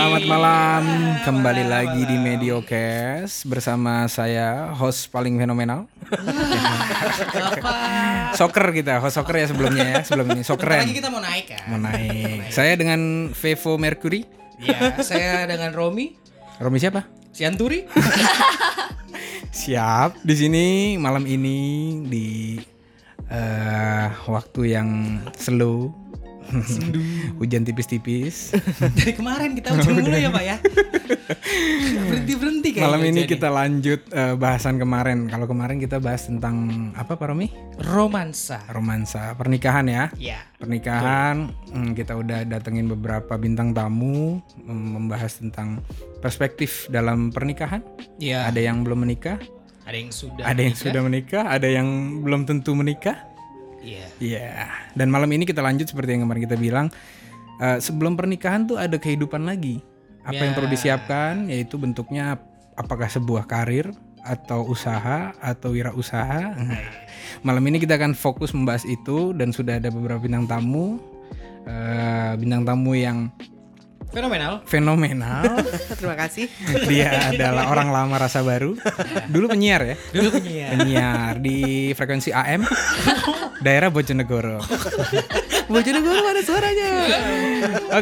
Selamat malam, kembali lagi di Mediocast bersama saya host paling fenomenal. Soccer kita, host soccer ya sebelumnya ya, sebelum ini soccer lagi kita mau naik kan? mau naik. Saya dengan Vevo Mercury. Ya, saya dengan Romi, Romi siapa? Sianturi. Siap. Di sini malam ini di eh, waktu yang slow. Hujan tipis-tipis. Dari kemarin kita hujan mulu ya Pak ya. berhenti berhenti kayak Malam ini kita lanjut eh, bahasan kemarin. Kalau kemarin kita bahas tentang apa Pak Romi? romansa. Romansa, pernikahan ya. Ya. Pernikahan, hmm, kita udah datengin beberapa bintang tamu membahas tentang perspektif dalam pernikahan. Ya. Ada yang belum menikah, Ada yang sudah. ada yang sudah menikah, ada yang belum tentu menikah. Iya. Iya. Dan malam ini kita lanjut seperti yang kemarin kita bilang. eh, sebelum pernikahan tuh ada kehidupan lagi. Apa yang Ya. perlu disiapkan yaitu bentuknya apakah sebuah karir atau usaha atau wirausaha. malam ini kita akan fokus membahas itu dan sudah ada beberapa bintang tamu. eh, bintang tamu yang Fenomenal. fenomenal. Terima kasih. Dia adalah orang lama rasa baru. Dulu penyiar ya. Dulu penyiar. Penyiar di frekuensi AM daerah Bojonegoro. Bojonegoro ada suaranya.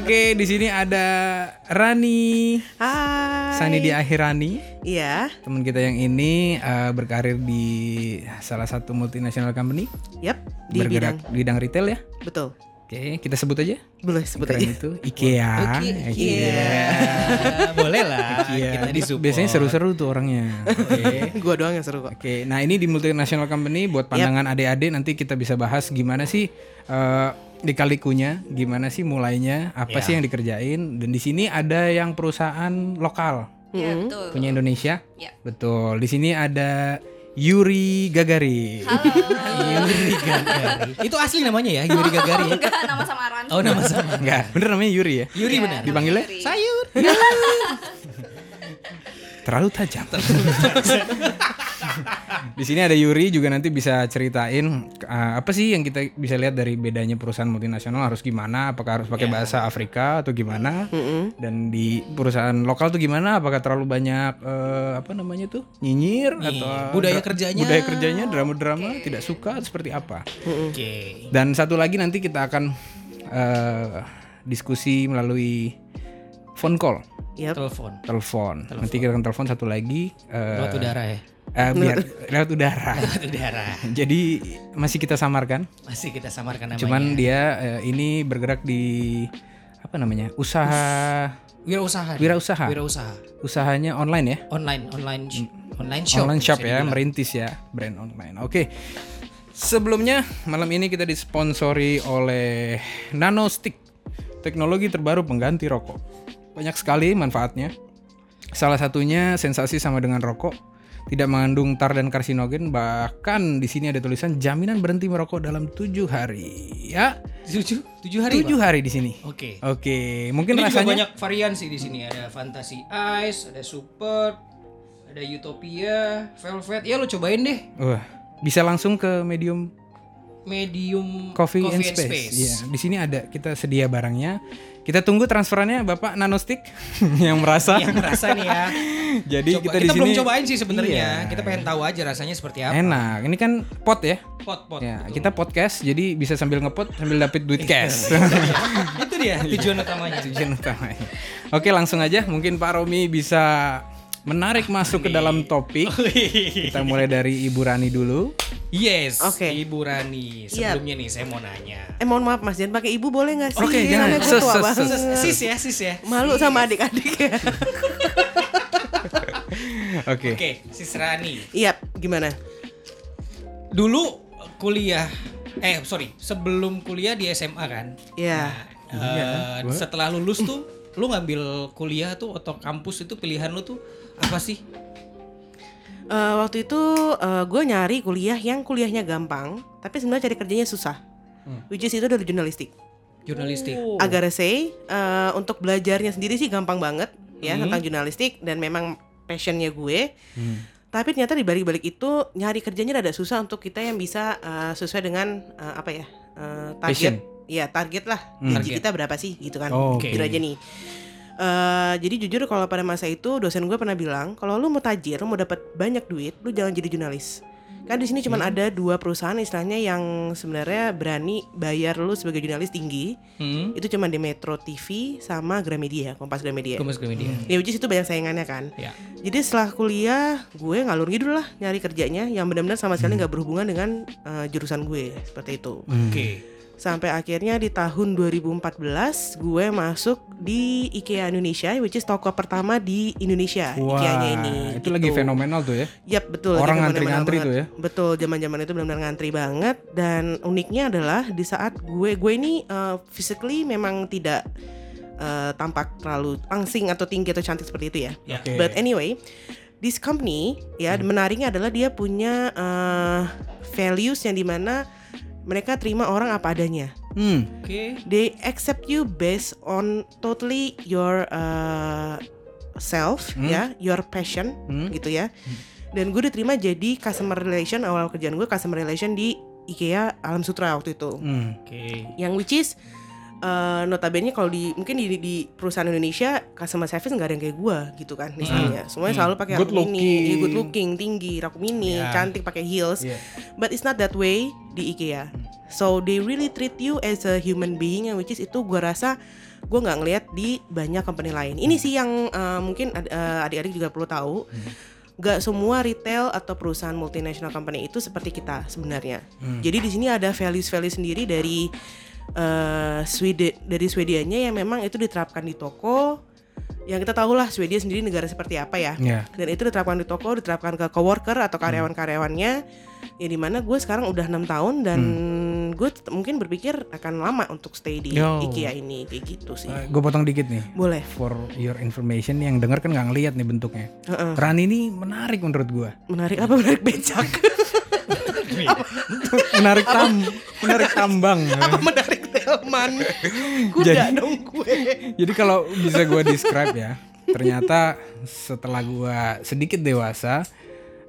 Oke, di sini ada Rani, Hai. Sani di akhir Rani. Iya. Teman kita yang ini eh, berkarir di salah satu multinational company, Yap. Di bergerak bidang. di bidang retail ya. Betul. Oke, kita sebut aja. Boleh sebut Keren aja. itu IKEA. Oke, IKEA. Iya. Boleh lah. Iya, Kita disupport. biasanya seru-seru tuh orangnya. Oke. Gua doang yang seru kok. Oke, nah ini di multinational company buat pandangan adik-adik nanti kita bisa bahas gimana sih eh di kalikunya, gimana sih mulainya, apa Ya. sih yang dikerjain dan di sini ada yang perusahaan lokal Ya, betul. punya Indonesia. Ya. Betul. Di sini ada Yuri Gagari. Yuri Gagari. Itu asli namanya ya, Yuri Gagari. ya? Enggak, nama samaran. Oh, nama sama. Enggak, bener namanya Yuri ya? Yuri Iya, benar. Dipanggilnya? Yuri. Sayur. Terlalu tajam. di sini ada Yuri juga nanti bisa ceritain uh, apa sih yang kita bisa lihat dari bedanya perusahaan multinasional harus gimana, apakah harus pakai bahasa Afrika atau gimana? Dan di perusahaan lokal tuh gimana? Apakah terlalu banyak uh, apa namanya tuh nyinyir atau budaya kerjanya. Budaya kerjanya drama-drama tidak suka seperti apa? Oke. Dan satu lagi nanti kita akan uh, diskusi melalui phone call, Yap. Telepon. telepon. Nanti kita akan telepon satu lagi. uh, Lewat udara ya. Eh, biar lewat udara. Lewat udara. Jadi masih kita samarkan. Masih kita samarkan namanya. Cuman dia eh, ini bergerak di apa namanya? Usaha wirausaha. Wirausaha. Wirausaha. usahanya online ya. Online, online, sh- online shop. online shop ya, dibilang. merintis ya, brand online. Oke. Sebelumnya malam ini kita disponsori oleh Nanostick, teknologi terbaru pengganti rokok. Banyak sekali manfaatnya. Salah satunya sensasi sama dengan rokok, tidak mengandung tar dan karsinogen, bahkan di sini ada tulisan jaminan berhenti merokok dalam tujuh hari. Ya, Tujuh, tujuh hari. tujuh hari di sini. Oke. Oke, mungkin Ini juga rasanya banyak varian sih di sini. Ada Fantasy Ice, ada Super, ada Utopia, Velvet. Ya lo cobain deh. Wah, bisa langsung ke medium Medium Coffee, and Space. Iya, di sini ada kita sedia barangnya. Kita tunggu transferannya Bapak Nanostick yang merasa. Yang merasa nih ya. Jadi Coba- kita, kita, di sini belum cobain sih sebenarnya. Iya. Kita pengen tahu aja rasanya seperti apa. enak. Ini kan pot ya. Pot pot. Ya, kita podcast jadi bisa sambil ngepot sambil dapet duit cash. Itu dia tujuan utamanya. Tujuan utamanya. Oke, langsung aja mungkin Pak Romi bisa menarik masuk ke dalam topik. Kita mulai dari Ibu Rani dulu. yes. Oke. Ibu Rani. Iya. Sebelumnya nih saya mau nanya. Eh mohon maaf Mas, jangan pakai ibu boleh nggak sih? Oke, jangan. Soalnya gue Sus, tua sus, banget. sus. Sis ya, sis ya. Malu sama adik-adik ya. Oke. Oke, sis Rani. Iya, gimana? Dulu kuliah eh sorry, sebelum kuliah di SMA kan? Iya. Eh, setelah lulus tuh lu ngambil kuliah tuh atau kampus itu pilihan lu tuh apa sih? Eh, waktu itu gue nyari kuliah yang kuliahnya gampang, tapi sebenarnya cari kerjanya susah. Which is itu dari jurnalistik. Jurnalistik. Agar say eh, untuk belajarnya sendiri sih gampang banget ya tentang jurnalistik dan memang passionnya gue. Tapi ternyata di balik-balik itu nyari kerjanya rada susah untuk kita yang bisa eh, sesuai dengan eh, apa ya eh, target. Passion. Iya target lah Hmm. gaji Target. kita berapa sih gitu kan? Oh, Oke. Gitu aja nih. Eh, jadi jujur kalau pada masa itu dosen gue pernah bilang kalau lu mau tajir, lu mau dapat banyak duit, lu jangan jadi jurnalis. Kan di sini cuma ada dua perusahaan istilahnya yang sebenarnya berani bayar lu sebagai jurnalis tinggi. Hmm. Itu cuma di Metro TV sama Gramedia, Kompas Gramedia. Kompas Gramedia. Ya which is itu banyak saingannya kan. Ya. Jadi setelah kuliah gue ngalur ngidul lah nyari kerjanya yang benar-benar sama sekali nggak berhubungan dengan eh, jurusan gue seperti itu. Oke. Sampai akhirnya di tahun 2014 gue masuk di IKEA Indonesia which is toko pertama di Indonesia Wah, IKEA-nya ini. itu gitu. lagi fenomenal tuh ya. Yap, betul. Orang ngantri-ngantri tuh ya. Betul, zaman-zaman itu benar-benar ngantri banget dan uniknya adalah di saat gue gue ini uh, physically memang tidak uh, tampak terlalu angsing atau tinggi atau cantik seperti itu ya. Ya. Oke. But anyway, this company ya menariknya adalah dia punya uh, values yang di mana mereka terima orang apa adanya. Hmm. Oke. They accept you based on totally your uh, self ya, your passion Hmm. gitu ya. Dan gue diterima jadi customer relation awal kerjaan gue customer relation di IKEA Alam Sutra waktu itu. Hmm. Oke. Yang which is uh, notabene kalau di mungkin di, di perusahaan Indonesia customer service nggak ada yang kayak gue gitu kan misalnya. Semuanya selalu pakai Good mini, looking. iya, good looking, tinggi, raku mini, Ya. cantik pakai heels. Iya. But it's not that way di IKEA. So they really treat you as a human being, which is itu gue rasa gue nggak ngelihat di banyak company lain. Ini sih yang uh, mungkin uh, adik-adik juga perlu tahu. Gak semua retail atau perusahaan multinational company itu seperti kita sebenarnya. Jadi di sini ada values-values sendiri dari uh, Sweden dari Swedianya yang memang itu diterapkan di toko. Yang kita tahu lah Swedia sendiri negara seperti apa ya Ya. dan itu diterapkan di toko diterapkan ke coworker atau karyawan-karyawannya ya di mana gue sekarang udah enam tahun dan gue tet- mungkin berpikir akan lama untuk stay di Yo. IKEA ini kayak gitu sih gue potong dikit nih. boleh For your information yang denger kan nggak ngeliat nih bentuknya. Heeh. Rani ini menarik menurut gue. menarik apa menarik becak menarik tam, menarik tambang. apa menarik kuda Jadi- dong gue Jadi kalau bisa gue describe ya, ternyata setelah gue sedikit dewasa,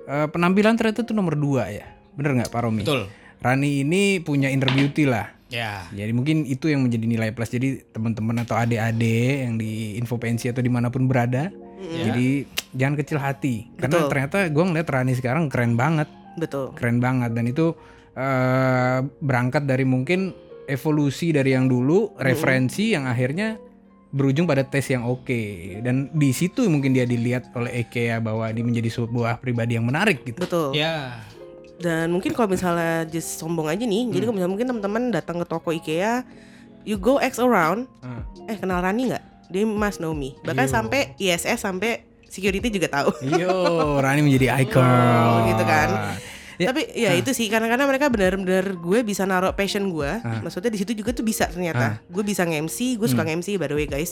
eh, penampilan ternyata tuh nomor dua ya. Bener nggak Pak Romi? Betul. Rani ini punya inner beauty lah. Ya. Jadi mungkin itu yang menjadi nilai plus. Jadi teman-teman atau adik-adik yang di info pensi atau di mana pun berada, jadi jangan kecil hati. Karena Betul. ternyata gue ngeliat Rani sekarang keren banget, betul keren banget. Dan itu eh, berangkat dari mungkin evolusi dari yang dulu, referensi yang akhirnya berujung pada tes yang oke. Dan di situ mungkin dia dilihat oleh IKEA bahwa dia menjadi sebuah pribadi yang menarik gitu. betul Ya. dan mungkin kalau misalnya just sombong aja nih jadi kalau misalnya mungkin teman-teman datang ke toko IKEA you go X around Ah. eh kenal Rani nggak dia must know me bahkan Yo. sampai ISS sampai security juga tahu Yo, Rani menjadi icon. Oh, gitu kan. Ya, Tapi ya itu sih karena-karena mereka benar-benar gue bisa naruh passion gue. Maksudnya di situ juga tuh bisa ternyata. Gue bisa nge-MC, gue suka nge-MC by the way guys.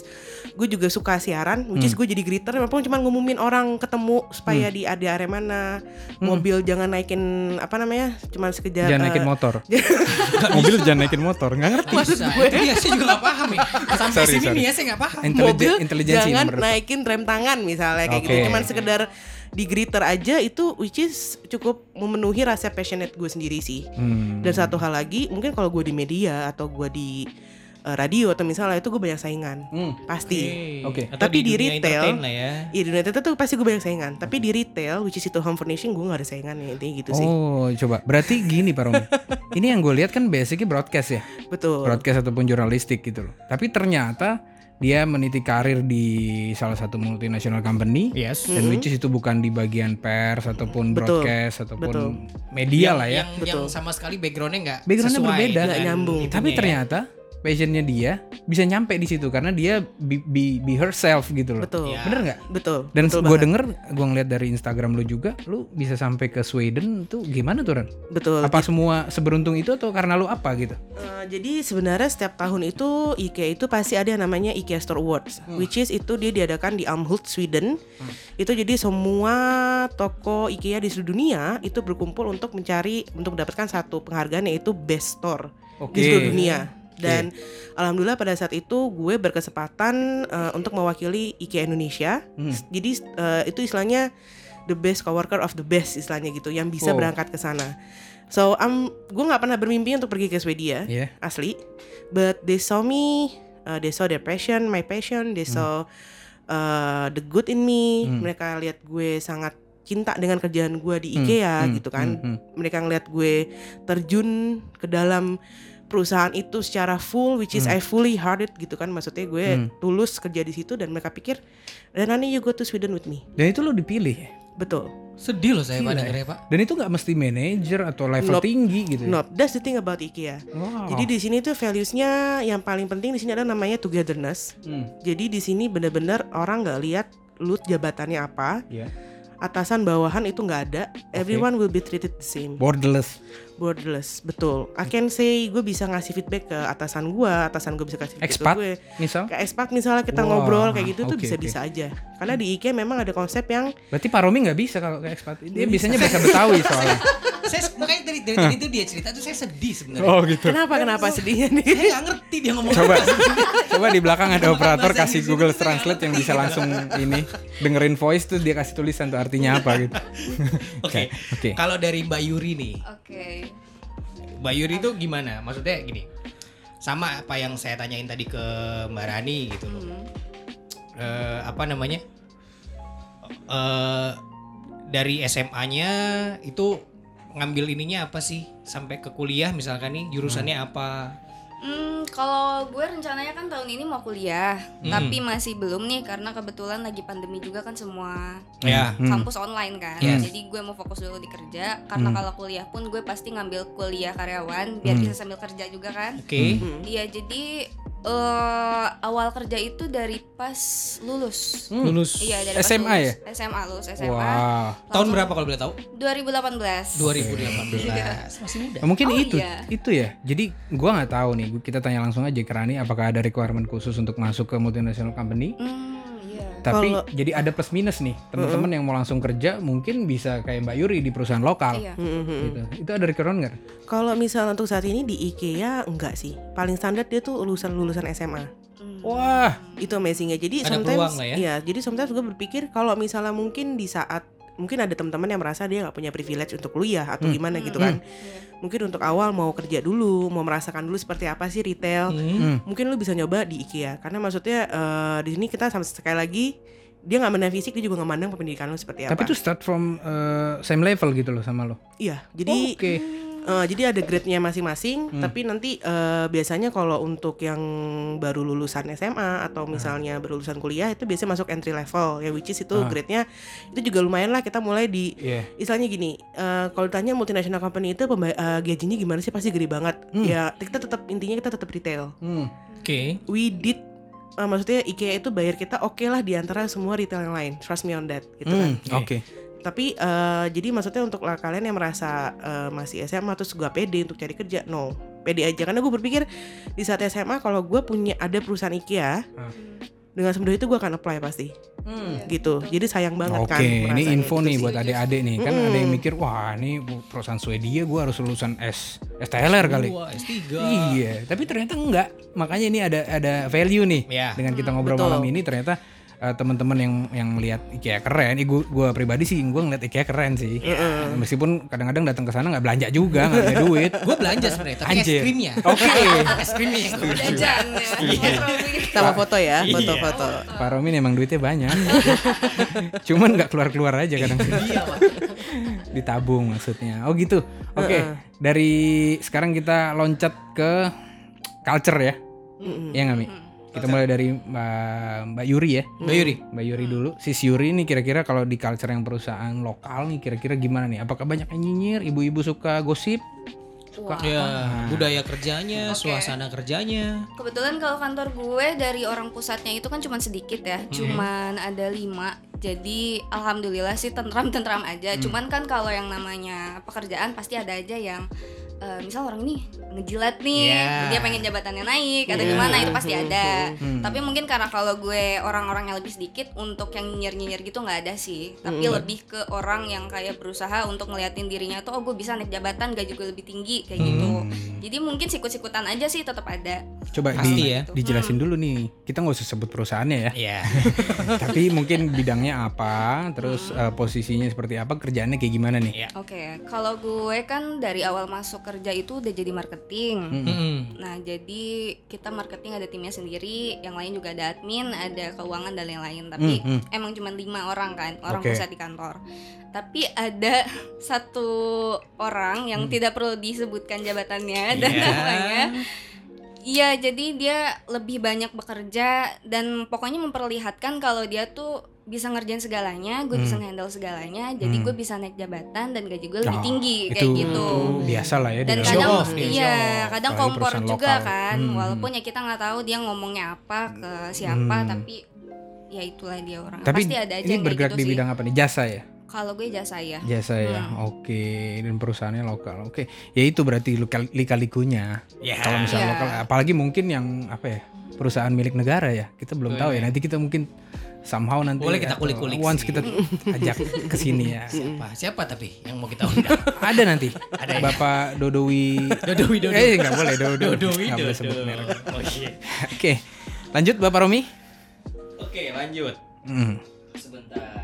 Gue juga suka siaran, which is gue jadi greeter walaupun cuma ngumumin orang ketemu supaya di ada area mana. Mobil jangan naikin apa namanya? Cuma sekedar jangan eh, naikin motor. Mobil jangan naikin motor, nggak ngerti. Bisa. Itu dia saya juga gak paham ya. Sampai Sorry, sini sorry. nih ya saya gak paham. Intelligen- mobil jangan naikin rem tangan misalnya kayak Oke. gitu cuman sekedar di greeter aja itu which is cukup memenuhi rasa passionate gue sendiri sih Hmm. dan satu hal lagi mungkin kalau gue di media atau gue di eh, radio atau misalnya itu gue banyak saingan Hmm. pasti Oke. Atau Tapi di dunia retail- lah ya. Iya di retail tuh pasti gue banyak saingan Tapi di retail which is itu home furnishing gue gak ada saingan ya intinya gitu sih Oh, coba. Berarti gini Pak Romi. Ini yang gue lihat kan basicnya broadcast ya. Betul Broadcast ataupun jurnalistik gitu loh. Tapi ternyata dia meniti karir di salah satu multinational company. Yes. Dan which is itu bukan di bagian pers ataupun Betul. broadcast ataupun Betul. media lah ya. Yang, Betul. yang sama sekali backgroundnya nggak Backgroundnya sesuai berbeda. Nggak nyambung. Tapi ya. Passionnya dia bisa nyampe di situ karena dia be, be, be herself gitu loh. Betul Ya. Bener nggak? Betul Dan gue denger, gue ngeliat dari Instagram lu juga, lu bisa sampai ke Sweden tuh gimana tuh Ren? Betul Apa semua seberuntung itu atau karena lu apa gitu? Eh, jadi sebenarnya setiap tahun itu IKEA itu pasti ada yang namanya IKEA Store Awards, which is itu dia diadakan di Amhult, Sweden. Itu jadi semua toko IKEA di seluruh dunia itu berkumpul untuk mencari untuk mendapatkan satu penghargaan yaitu Best Store Oke. di seluruh dunia. Dan alhamdulillah pada saat itu gue berkesempatan eh, untuk mewakili IKEA Indonesia. Jadi eh, itu istilahnya the best coworker of the best istilahnya gitu yang bisa Wow. berangkat ke sana. So um, gue nggak pernah bermimpi untuk pergi ke Swedia Iya. asli. But they saw me uh, they saw their passion, my passion, they saw uh, the good in me. Mereka lihat gue sangat cinta dengan kerjaan gue di IKEA gitu kan. Mereka ngeliat gue terjun ke dalam perusahaan itu secara full, which is I fully hearted gitu kan. Maksudnya gue tulus kerja di situ dan mereka pikir, dan nanti you go to Sweden with me. Dan itu lo dipilih ya? Betul. Sedih loh saya dengernya ya. Pak. Dan itu nggak mesti manajer atau level Nope. tinggi gitu ya? No, that's the thing about IKEA. Wow. Jadi di sini tuh valuesnya yang paling penting di sini adalah namanya togetherness. Hmm. Jadi di sini bener-bener orang nggak lihat lu jabatannya apa, Ya. atasan bawahan itu nggak ada. Everyone will be treated the same. Borderless. Borderless, betul. I can say gue bisa ngasih feedback ke atasan gue, atasan gue bisa kasih feedback Expat ke gue. misal? Ke expat misalnya kita Wah, ngobrol kayak gitu tuh oke, bisa-bisa aja. Karena di IKEA memang ada konsep yang Berarti Pak Romi nggak bisa kalau ke expat. Dia biasanya bahasa Betawi soalnya. saya makanya dari dari tadi itu dia cerita tuh saya sedih sebenarnya. Oh gitu. kenapa kenapa sedihnya nih? Saya nggak ngerti dia ngomong Coba coba di belakang ada operator kasih Google Translate yang bisa langsung ini dengerin voice tuh dia kasih tulisan tuh artinya apa gitu. Oke. Oke. Kalau dari Mbak Yuri nih, Oke. Mbak Yuri itu gimana? Maksudnya gini, sama apa yang saya tanyain tadi ke Mbak Rani gitu loh. Hmm. Eh, apa namanya? Eh dari SMA-nya itu ngambil ininya apa sih sampai ke kuliah misalkan nih jurusannya apa? Hmm, kalau gue rencananya kan tahun ini mau kuliah, Hmm. tapi masih belum nih karena kebetulan lagi pandemi juga kan semua Ya. kampus online kan. Yes. Jadi gue mau fokus dulu di kerja karena kalau kuliah pun gue pasti ngambil kuliah karyawan biar bisa sambil kerja juga kan. Oke. Iya, jadi eh awal kerja itu dari pas lulus. Lulus Iya, dari pas SMA lulus. ya? SMA lulus SMA. Wah. tahun berapa kalau boleh tahu? 2018. 2018. Masih muda. Mungkin Oh, itu iya. itu ya. Jadi gua nggak tahu nih. Kita tanya langsung aja ke Rani apakah ada requirement khusus untuk masuk ke multinational company? Hmm, iya. Tapi Kalau- jadi ada plus minus nih. Teman-teman yang mau langsung kerja mungkin bisa kayak Mbak Yuri di perusahaan lokal. Iya. Gitu. Itu ada requirement nggak? Kalau misalnya untuk saat ini di IKEA enggak sih. Paling standar dia tuh lulusan lulusan SMA. Hmm. Wah. Itu amazingnya. Jadi Ada sometimes ya. iya, jadi sometimes gue berpikir kalau misalnya mungkin di saat mungkin ada teman-teman yang merasa dia nggak punya privilege untuk kuliah atau gimana gitu kan. Mungkin untuk awal mau kerja dulu, mau merasakan dulu seperti apa sih retail. Hmm. Mungkin lu bisa nyoba di IKEA karena maksudnya eh, di sini kita sama sekali lagi dia nggak mandang fisik dia juga nggak mandang pendidikan lu seperti apa. Tapi itu start from uh, same level gitu loh sama lo. Iya, jadi Oke. Eh, jadi ada grade-nya masing-masing. Tapi nanti eh, biasanya kalau untuk yang baru lulusan SMA atau misalnya berlulusan kuliah itu biasanya masuk entry level ya which is itu Ah. grade-nya itu juga lumayan lah kita mulai di Iya. istilahnya gini eh, kalau ditanya multinational company itu pemba- eh, gajinya gimana sih pasti gede banget. Ya kita tetap intinya kita tetap retail. Hmm. Oke. We did eh, maksudnya IKEA itu bayar kita oke lah di antara semua retail yang lain. Trust me on that gitu kan. Hmm, Oke. Tapi eh, jadi maksudnya untuk lah kalian yang merasa eh, masih SMA terus gak pede untuk cari kerja, no, pede aja karena gue berpikir di saat SMA kalau gue punya ada perusahaan IKEA Ah. dengan semudah itu gue akan apply pasti, gitu. Jadi sayang banget Oke, kan. ini merasanya info gitu nih sih. buat adik-adik nih. Kan ada yang mikir, wah ini perusahaan Swedia gue harus lulusan S STLR kali. Wah, S3. Iya, tapi ternyata enggak. Makanya ini ada ada value nih. Iya. Dengan kita ngobrol betul. malam ini ternyata eh, teman-teman yang yang melihat IKEA keren, gue gua pribadi sih gue ngeliat IKEA keren sih. Meskipun kadang-kadang datang ke sana nggak belanja juga, nggak punya duit. Gue belanja sebenarnya, tapi Anjir. es krimnya. Oke. es krimnya yang gue Jajan ya. Sama foto ya, Iya. foto-foto. Pak Romi emang duitnya banyak. Cuman nggak keluar-keluar aja kadang. Ditabung maksudnya. Oh gitu. Oke. Dari sekarang kita loncat ke culture ya. Iya nggak Mi? Kita mulai dari Mbak, Mbak Yuri ya. Mbak Yuri. Mbak Yuri dulu. Sis Yuri ini kira-kira kalau di culture yang perusahaan lokal nih kira-kira gimana nih? Apakah banyak yang nyinyir? Ibu-ibu suka gosip? Suka Ya, budaya kerjanya, Oke. suasana kerjanya. Kebetulan kalau kantor gue dari orang pusatnya itu kan cuma sedikit ya, cuman ada lima. Jadi alhamdulillah sih tentram-tentram aja. Cuman kan kalau yang namanya pekerjaan pasti ada aja yang eh, misal orang ini ngejilat nih, Iya. dia pengen jabatannya naik atau Iya. gimana itu pasti ada. Hmm. Tapi mungkin karena kalau gue orang-orang yang lebih sedikit untuk yang nyinyir-nyinyir gitu nggak ada sih. Tapi lebih ke orang yang kayak berusaha untuk ngeliatin dirinya tuh oh gue bisa naik jabatan gaji gue lebih tinggi kayak gitu. Jadi mungkin sikut-sikutan aja sih tetap ada. Coba Pasti di- ya. dijelasin dulu nih. Kita nggak usah sebut perusahaannya ya. Iya. Tapi mungkin bidangnya apa, terus eh, posisinya seperti apa, kerjaannya kayak gimana nih? Iya. Oke, kalau gue kan dari awal masuk kerja itu udah jadi marketing. Mm-mm. Nah, jadi kita marketing ada timnya sendiri, yang lain juga ada admin, ada keuangan dan lain-lain. Tapi Hmm, emang cuma lima orang kan, orang Oke. pusat di kantor. Tapi ada satu orang yang tidak perlu disebutkan jabatannya dan Iya. namanya. Iya, jadi dia lebih banyak bekerja dan pokoknya memperlihatkan kalau dia tuh bisa ngerjain segalanya, gue bisa handle segalanya, jadi Hmm. gue bisa naik jabatan dan gaji gue lebih Oh, tinggi itu kayak gitu. biasa lah ya di Dan kadang Show off iya, show kadang Apalagi kompor juga lokal. kan, Hmm. walaupun ya kita nggak tahu dia ngomongnya apa ke siapa, Hmm. tapi ya itulah dia orang. Tapi Pasti ada aja ini bergerak gitu di sih. bidang apa nih? Jasa ya? Kalau gue jasa ya. Jasa ya. Hmm. Oke, dan perusahaannya lokal. Oke. Ya itu berarti luka- lika-likunya. Ya. Kalau misalnya Iya. lokal apalagi mungkin yang apa ya? Perusahaan milik negara ya. Kita belum tahu ya. Nanti kita mungkin somehow nanti Boleh kita kulik-kulik once sih. kita ajak ke sini ya. Siapa? Siapa tapi yang mau kita undang? Ada nanti. Ada ya? Bapak Dodowi. Dodo Widodo. Eh nggak boleh Dodo. Dodo Nggak boleh sebut merek. Oh iya. Oke. Lanjut Bapak Romi. Oke, lanjut. Hmm. Sebentar.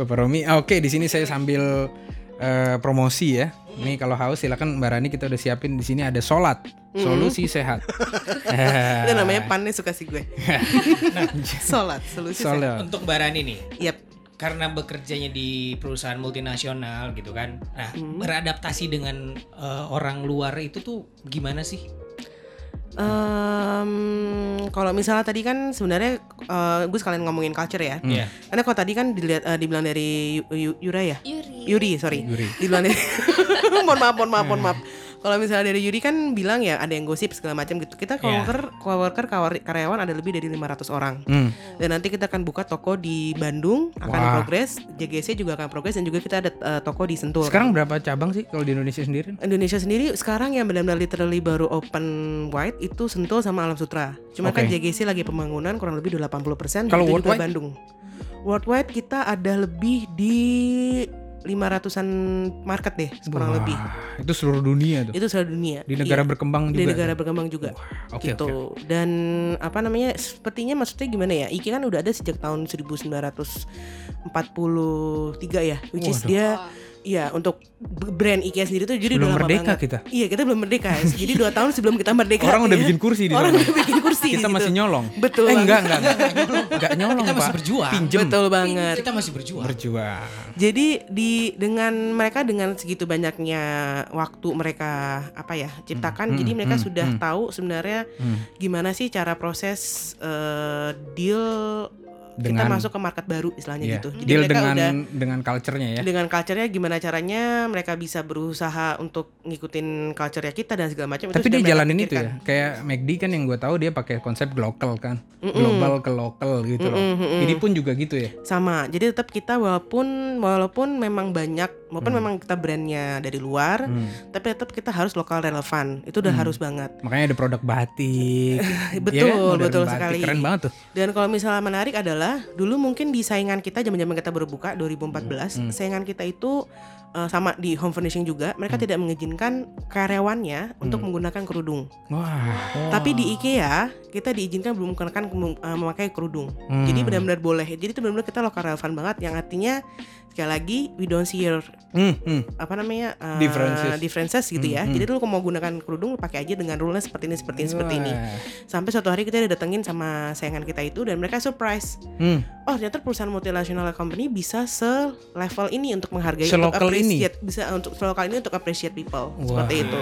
Bapak Romi. Ah, Oke, di sini saya sambil eh, promosi ya. Ini kalau haus silakan Mbak Rani kita udah siapin di sini ada solat, solusi sehat. Itu namanya pannya suka sih gue. Sholat, solusi. Solat. Untuk Mbak Rani nih, Yap. karena bekerjanya di perusahaan multinasional gitu kan. Nah, beradaptasi dengan eh, orang luar itu tuh gimana sih? Em, kalau misalnya tadi kan sebenarnya eh, gue sekalian ngomongin culture ya. Iya. Karena kalau tadi kan dilihat eh, dibilang dari Yu- Yu- Yura ya. Yuri. Yuri, sorry. Yuri. Dibilang dari mohon maaf, mohon maaf, mohon maaf. Kalau misalnya dari Yuri kan bilang ya ada yang gosip segala macam gitu. Kita Iya. coworker, coworker, kawar- karyawan ada lebih dari 500 orang. Hmm. Dan nanti kita akan buka toko di Bandung, akan Wah. progres, JGC juga akan progres dan juga kita ada eh, toko di Sentul. Sekarang berapa cabang sih kalau di Indonesia sendiri? Indonesia sendiri sekarang yang benar-benar literally baru open wide itu Sentul sama Alam Sutra. Cuma kan Oke. JGC lagi pembangunan kurang lebih udah 80%. Kalau worldwide? Bandung. Worldwide kita ada lebih di 500-an market deh, kurang Wah, lebih. Itu seluruh dunia tuh. Itu seluruh dunia. Di negara Iya, berkembang di juga. negara tuh? berkembang juga. Oke, gitu. Dan apa namanya? Sepertinya maksudnya gimana ya? IKEA kan udah ada sejak tahun 1943 ya, which is Waduh. dia Iya untuk brand IKEA sendiri tuh jadi udah lama merdeka banget. kita. Iya kita belum merdeka. jadi dua tahun sebelum kita merdeka. Orang udah ya. bikin kursi di Orang udah bikin kursi. Kita di masih nyolong. Betul Eh, enggak, enggak, enggak. Enggak nyolong, Kita masih Pak. berjuang. Pinjem. Betul banget. Kita masih berjuang. Berjuang. Jadi di dengan mereka dengan segitu banyaknya waktu mereka apa ya ciptakan, Hmm, jadi hmm, mereka hmm, sudah hmm. tahu sebenarnya Hmm. gimana sih cara proses eh, deal kita Dengan- masuk ke market baru istilahnya Iya. gitu. Jadi Deal mereka dengan udah dengan culture-nya ya. dengan culture-nya gimana caranya mereka bisa berusaha untuk ngikutin culture-nya kita dan segala macam. Tapi dia jalanin itu ya. Kayak McD kan yang gue tahu dia pakai konsep global kan. Global ke lokal gitu loh. Mm-mm. Ini pun juga gitu ya. sama jadi tetap kita walaupun walaupun memang banyak walaupun Hmm. memang kita brandnya dari luar tapi tetap kita harus lokal relevan itu udah Hmm. harus banget Makanya ada produk batik. Betul, Iya kan? Modern betul batik. sekali. Keren banget tuh. dan kalau misalnya menarik adalah dulu mungkin di saingan kita zaman zaman kita baru buka 2014 Hmm. saingan kita itu uh, sama di home furnishing juga mereka Hmm. tidak mengizinkan karyawannya untuk menggunakan kerudung Wah. tapi di IKEA kita diizinkan belum menggunakan uh, memakai kerudung Hmm. jadi benar-benar boleh jadi itu benar-benar kita lokal relevan banget yang artinya sekali lagi we don't see your Hmm, hmm. apa namanya uh, Differences. differences gitu ya. Hmm, hmm. Jadi dulu kalau mau gunakan kerudung pakai aja dengan rule seperti ini seperti ini seperti ini. Wah. Sampai suatu hari kita didatengin sama sayangan kita itu dan mereka surprise. Hmm. Oh ternyata perusahaan multinational company bisa se level ini untuk menghargai untuk Selokal ini? appreciate bisa untuk selokal ini untuk appreciate people Wah. seperti itu.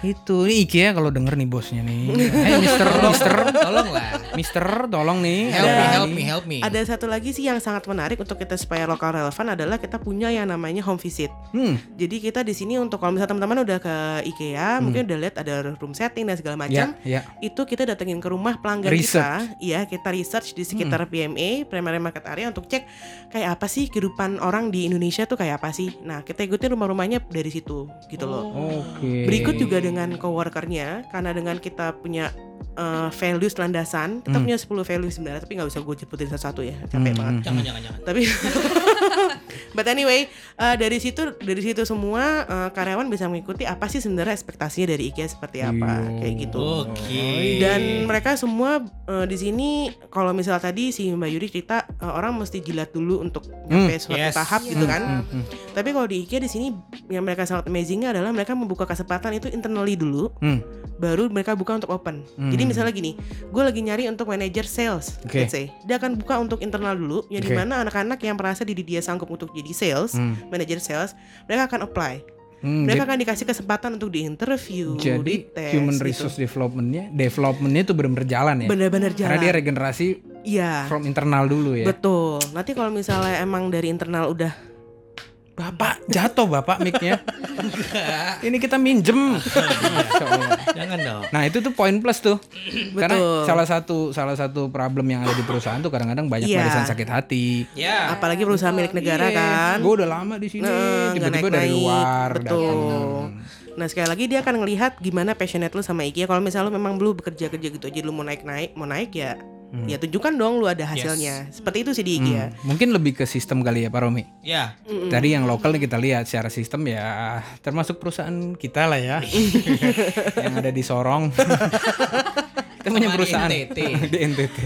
Itu ini IKEA kalau denger nih bosnya nih. Hey Mister, Mister, Tolong lah. Mister, tolong nih. Help me, Ada help me, help me. Ada satu lagi sih yang sangat menarik untuk kita supaya lokal relevan adalah kita punya yang namanya home visit. Hmm. Jadi kita di sini untuk kalau misalnya teman-teman udah ke IKEA, mungkin udah lihat ada room setting dan segala macam. Ya, ya. itu kita datengin ke rumah pelanggan Research. kita, iya kita research di sekitar PMA primary market area untuk cek kayak apa sih kehidupan orang di Indonesia tuh kayak apa sih. Nah kita ikutin rumah-rumahnya dari situ gitu loh. Oke. Berikut juga dengan coworkernya karena dengan kita punya uh, values landasan. Kita punya 10 values sebenarnya, tapi nggak usah gue sebutin satu-satu ya, capek banget. Jangan jangan jangan. Tapi but anyway, uh, dari situ dari situ semua uh, karyawan bisa mengikuti apa sih sebenarnya ekspektasinya dari IKEA seperti apa, Iya. kayak gitu. Oke. Dan mereka semua uh, di sini kalau misal tadi si Mbak Yuri cerita uh, orang mesti jilat dulu untuk nyampe suatu yes. tahap gitu kan. Hmm, hmm. Tapi kalau di IKEA di sini yang mereka sangat amazingnya adalah mereka membuka kesempatan itu internally dulu, Hmm. baru mereka buka untuk open. Hmm. Jadi misalnya gini, gue lagi nyari untuk manager sales, Oke. let's say, dia akan buka untuk internal dulu, yang Oke. di mana anak-anak yang merasa diri dia sanggup untuk jadi sales, Hmm. manager sales, mereka akan apply. Hmm, Mereka jadi- akan dikasih kesempatan untuk diinterview, Jadi dites, human gitu. resource developmentnya, developmentnya itu benar-benar jalan ya. benar-benar Karena dia jalan. regenerasi Iya, from internal dulu ya. betul. Nanti kalau misalnya emang dari internal udah Bapak jatuh bapak mic-nya. Ini kita minjem. Masya Allah. Jangan dong. Nah itu tuh poin plus tuh. Karena Betul. salah satu salah satu problem yang ada di perusahaan tuh kadang-kadang banyak Iya. barisan sakit hati. Ya. apalagi perusahaan milik negara kan. Gue udah lama di sini, Nah, tiba-tiba dari naik-naik. luar Betul. datang. Nah sekali lagi dia akan ngelihat gimana passionate lu sama IKEA. Kalau misalnya lu memang belum bekerja kerja gitu aja lu mau naik naik mau naik ya, ya tunjukkan dong lu ada hasilnya. Seperti itu sih di IKEA. Hmm, Mungkin lebih ke sistem kali ya Pak Romi. Ya. Tadi yang lokal nih kita lihat secara sistem ya termasuk perusahaan kita lah ya yang ada di Sorong. kita punya perusahaan NTT. di NTT.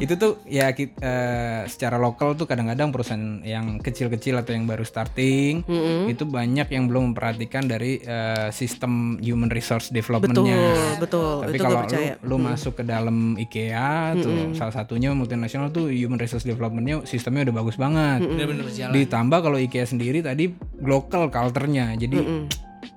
Itu tuh ya ki- eh, secara lokal tuh kadang-kadang perusahaan yang kecil-kecil atau yang baru starting itu banyak yang belum memperhatikan dari eh, sistem human resource Betul, developmentnya. betul. Tapi itu gue kalau lu, percaya. lu masuk ke dalam IKEA tuh salah satunya multinasional tuh human resource developmentnya sistemnya udah bagus banget. Benar-benar berjalan. Ditambah kalau IKEA sendiri tadi local culture-nya. Jadi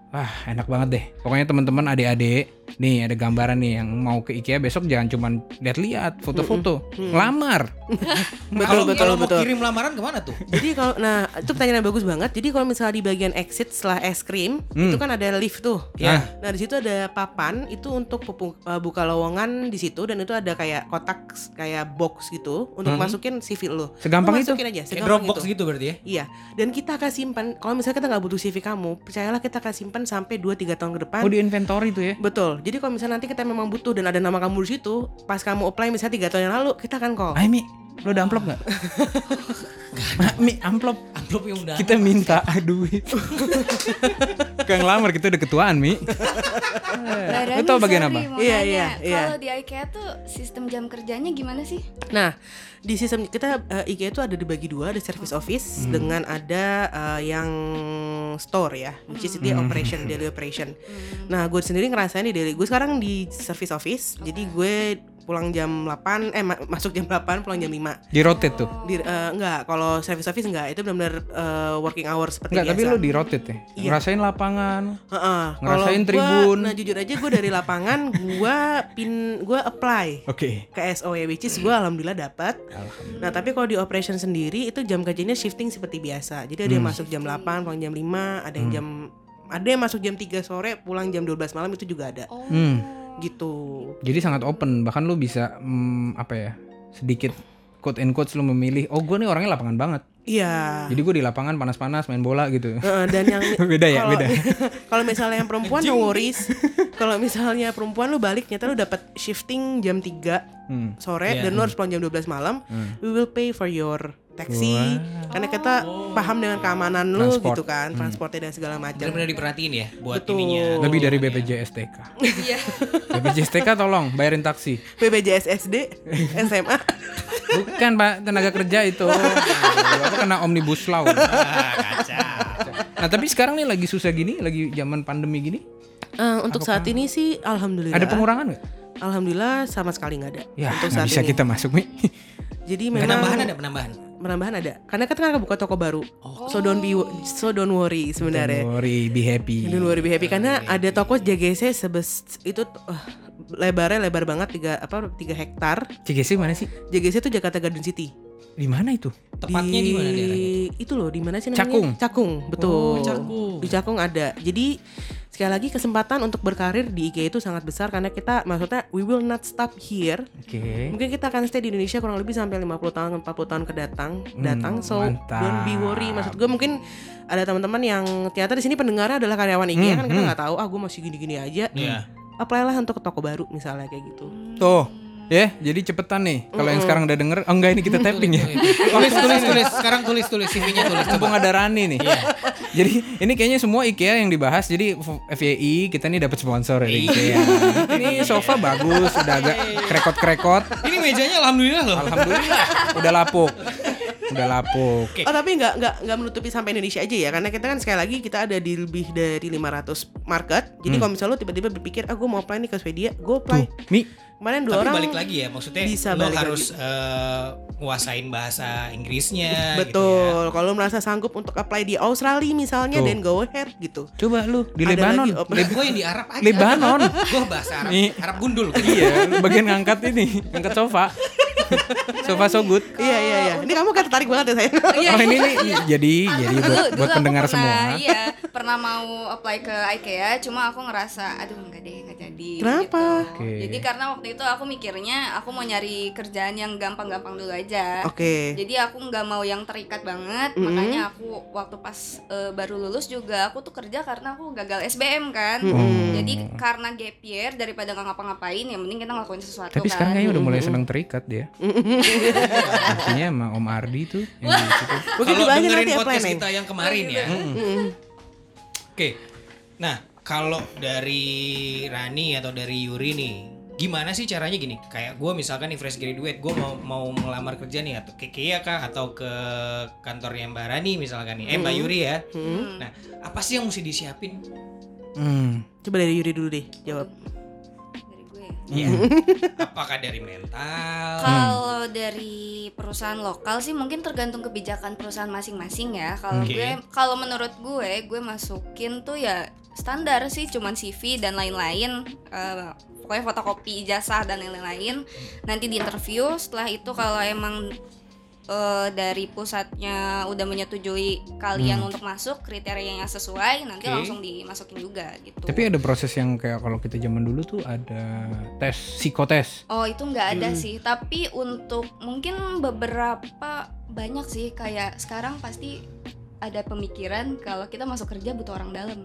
wah enak banget deh. Pokoknya teman-teman adik-adik nih ada gambaran nih yang mau ke IKEA besok jangan cuman lihat-lihat foto-foto. Lamar. Kalau betul, kalau mau betul. kirim lamaran ke mana tuh? Jadi kalau nah itu pertanyaan yang bagus banget. Jadi kalau misalnya di bagian exit setelah es krim itu kan ada lift tuh. Ya. Nah di situ ada papan itu untuk uh, buka lowongan di situ dan itu ada kayak kotak kayak box gitu untuk masukin CV lo. Segampang Lu itu? masukin aja. Kayak segampang Dropbox itu. gitu berarti ya? Iya, dan kita akan simpan. Kalau misalnya kita nggak butuh CV kamu, percayalah kita akan simpan sampai 2-3 tahun ke depan. Oh di inventory tuh ya. Betul. Jadi kalau misalnya nanti kita memang butuh dan ada nama kamu di situ, pas kamu apply misalnya tiga tahun yang lalu, kita akan call. Ay Mi, lo ada amplop nggak? Ma, Mi, amplop. Amplop yang udah. Kita minta duit. Kayak ngelamar kita udah ketuaan Mi. Lu tau bagian sorry, apa? Iya, iya, iya. Kalau di IKEA tuh sistem jam kerjanya gimana sih? Nah, di sistem kita eh, IKEA itu ada dibagi dua, ada service office dengan ada eh, yang store ya, which is dia operation, daily operation. Nah, gue sendiri ngerasain di daily, gue sekarang di service office, jadi gue pulang jam 8, eh ma- masuk jam 8, pulang jam 5. Di rotate tuh. Di, eh, enggak, kalau service office enggak, itu benar-benar eh, working hour seperti Enggak, tapi biasa. lo di rotate ya. Iya. Ngerasain lapangan. Heeh. Ngerasain Kalau gua- tribun. Nah jujur aja gue dari lapangan gue pin gue apply Oke. ke SOE which is gue alhamdulillah dapat. Nah tapi kalau di operation sendiri itu jam kerjanya shifting seperti biasa. Jadi ada yang masuk jam 8 pulang jam 5 ada yang jam ada yang masuk jam 3 sore pulang jam 12 malam itu juga ada Oh. Hmm. Gitu. Jadi sangat open, bahkan lu bisa mm, apa ya? Sedikit quote and quotes lu memilih, oh gue nih orangnya lapangan banget. Iya. Jadi gue di lapangan panas-panas main bola gitu. Heeh, dan yang Beda ya, kalau- beda. kalau misalnya yang perempuan no worries. kalau misalnya perempuan lu balik nyata lu dapat shifting jam 3 Hmm. sore Iya. dan lu harus pulang jam 12 malam. We will pay for your taxi karena kita paham dengan keamanan lu Transport. gitu kan, transportnya dan segala macam. Benar-benar diperhatiin ya buat Betul. ininya. Lebih dari BPJS TK. Iya. BPJS TK tolong bayarin taksi. BPJS SD, SMA. Bukan Pak, tenaga kerja itu. Apa kena omnibus law. Ah. Nah, tapi sekarang nih lagi susah gini, lagi zaman pandemi gini, Eh, untuk saat ini sih alhamdulillah. ada pengurangan nggak? Alhamdulillah sama sekali nggak ada. Ya, untuk saat bisa ini. kita masuk nih. Jadi memang Penambahan ada penambahan. Penambahan ada. Karena kita kan buka toko baru. So don't be so don't worry sebenarnya. Don't worry, be happy. Don't worry, be happy karena ada toko JGC sebes itu uh, lebarnya lebar banget tiga apa tiga hektar. CGC mana sih? JGC itu Jakarta Garden City. Di mana itu? Tepatnya di mana daerahnya? Itu loh, di mana sih namanya? Cakung. Cakung, betul. Oh, Cakung. Di Cakung ada. Jadi sekali lagi kesempatan untuk berkarir di IKEA itu sangat besar karena kita maksudnya we will not stop here. Oke. Mungkin kita akan stay di Indonesia kurang lebih sampai 50 tahun 40 tahun ke datang datang. So Hmm, mantap. don't be worry. Maksud gue mungkin ada teman-teman yang ternyata di sini pendengarnya adalah karyawan IKEA kan kita nggak tahu ah gue masih gini-gini aja. Iya. apply lah untuk toko baru misalnya kayak gitu. Tuh, ya, jadi cepetan nih. Kalau yang sekarang udah denger, oh enggak ini kita tapping ya. tulis tulis tulis sekarang tulis tulis CV-nya tulis. Mumpung ada Rani nih. jadi ini kayaknya semua IKEA yang dibahas. Jadi FYI kita nih dapat sponsor dari IKEA. ini sofa bagus, udah agak krekot-krekot. Ini mejanya alhamdulillah loh. Alhamdulillah, udah lapuk. Udah lapuk. Oke. Oh tapi nggak nggak nggak menutupi sampai Indonesia aja ya karena kita kan sekali lagi kita ada di lebih dari 500 market. Jadi kalau misalnya lo tiba-tiba berpikir, ah gue mau apply nih ke Swedia, gue apply. Tuh, Mi, Kemarin dua Tapi orang balik lagi ya, maksudnya bisa lo balik harus eh, nguasain bahasa Inggrisnya gitu ya. Betul. Kalau merasa sanggup untuk apply di Australia misalnya, Tuh. dan go ahead gitu. coba lu di Ada Lebanon. ya. Gue yang di Arab aja. Lebanon. gue bahasa Arab, Nih. Arab gundul. iya, bagian ngangkat ini, ngangkat sofa. sofa so good. Iya iya iya. Ini kamu kan tertarik banget ya saya. Oh ini nih jadi jadi buat, Dulu- buat dulu aku pendengar pernah, semua. Iya, pernah mau apply ke IKEA, cuma aku ngerasa, aduh enggak deh, enggak jadi. Kenapa? gitu. Oke. Jadi karena waktu itu aku mikirnya aku mau nyari kerjaan yang gampang-gampang dulu aja. Oke. Jadi aku nggak mau yang terikat banget, Mm-mm. makanya aku waktu pas eh, baru lulus juga aku tuh kerja karena aku gagal SBM kan. Mm-mm. Jadi karena gap year daripada nggak ngapa-ngapain, yang penting kita ngelakuin sesuatu Tapi kan. sekarang kayaknya udah mulai senang terikat dia. Artinya sama Om Ardi tuh yang. Mungkin Kalau dengerin nanti podcast kita yang kemarin ya. Oke. Nah, kalau dari Rani atau dari Yuri nih, gimana sih caranya gini? Kayak gue misalkan nih fresh graduate, gue mau mau melamar kerja nih atau ke IKEA kah atau ke kantornya Mbak Rani misalkan nih, eh Mbak Yuri ya. Hmm. Nah, apa sih yang mesti disiapin? Hmm. Coba dari Yuri dulu deh jawab. Dari gue. Iya. Apakah dari mental? Kalau dari perusahaan lokal sih mungkin tergantung kebijakan perusahaan masing-masing ya. Kalau Oke. gue, kalau menurut gue, gue masukin tuh ya standar sih, cuman CV dan lain-lain. Eh, pokoknya fotokopi ijazah dan lain-lain. Nanti di interview. Setelah itu kalau emang eh, dari pusatnya udah menyetujui kalian untuk masuk kriteria yang sesuai, nanti Oke. langsung dimasukin juga gitu. Tapi ada proses yang kayak kalau kita zaman dulu tuh ada tes psikotes. Oh itu nggak ada sih, tapi untuk mungkin beberapa banyak sih kayak sekarang pasti ada pemikiran kalau kita masuk kerja butuh orang dalam.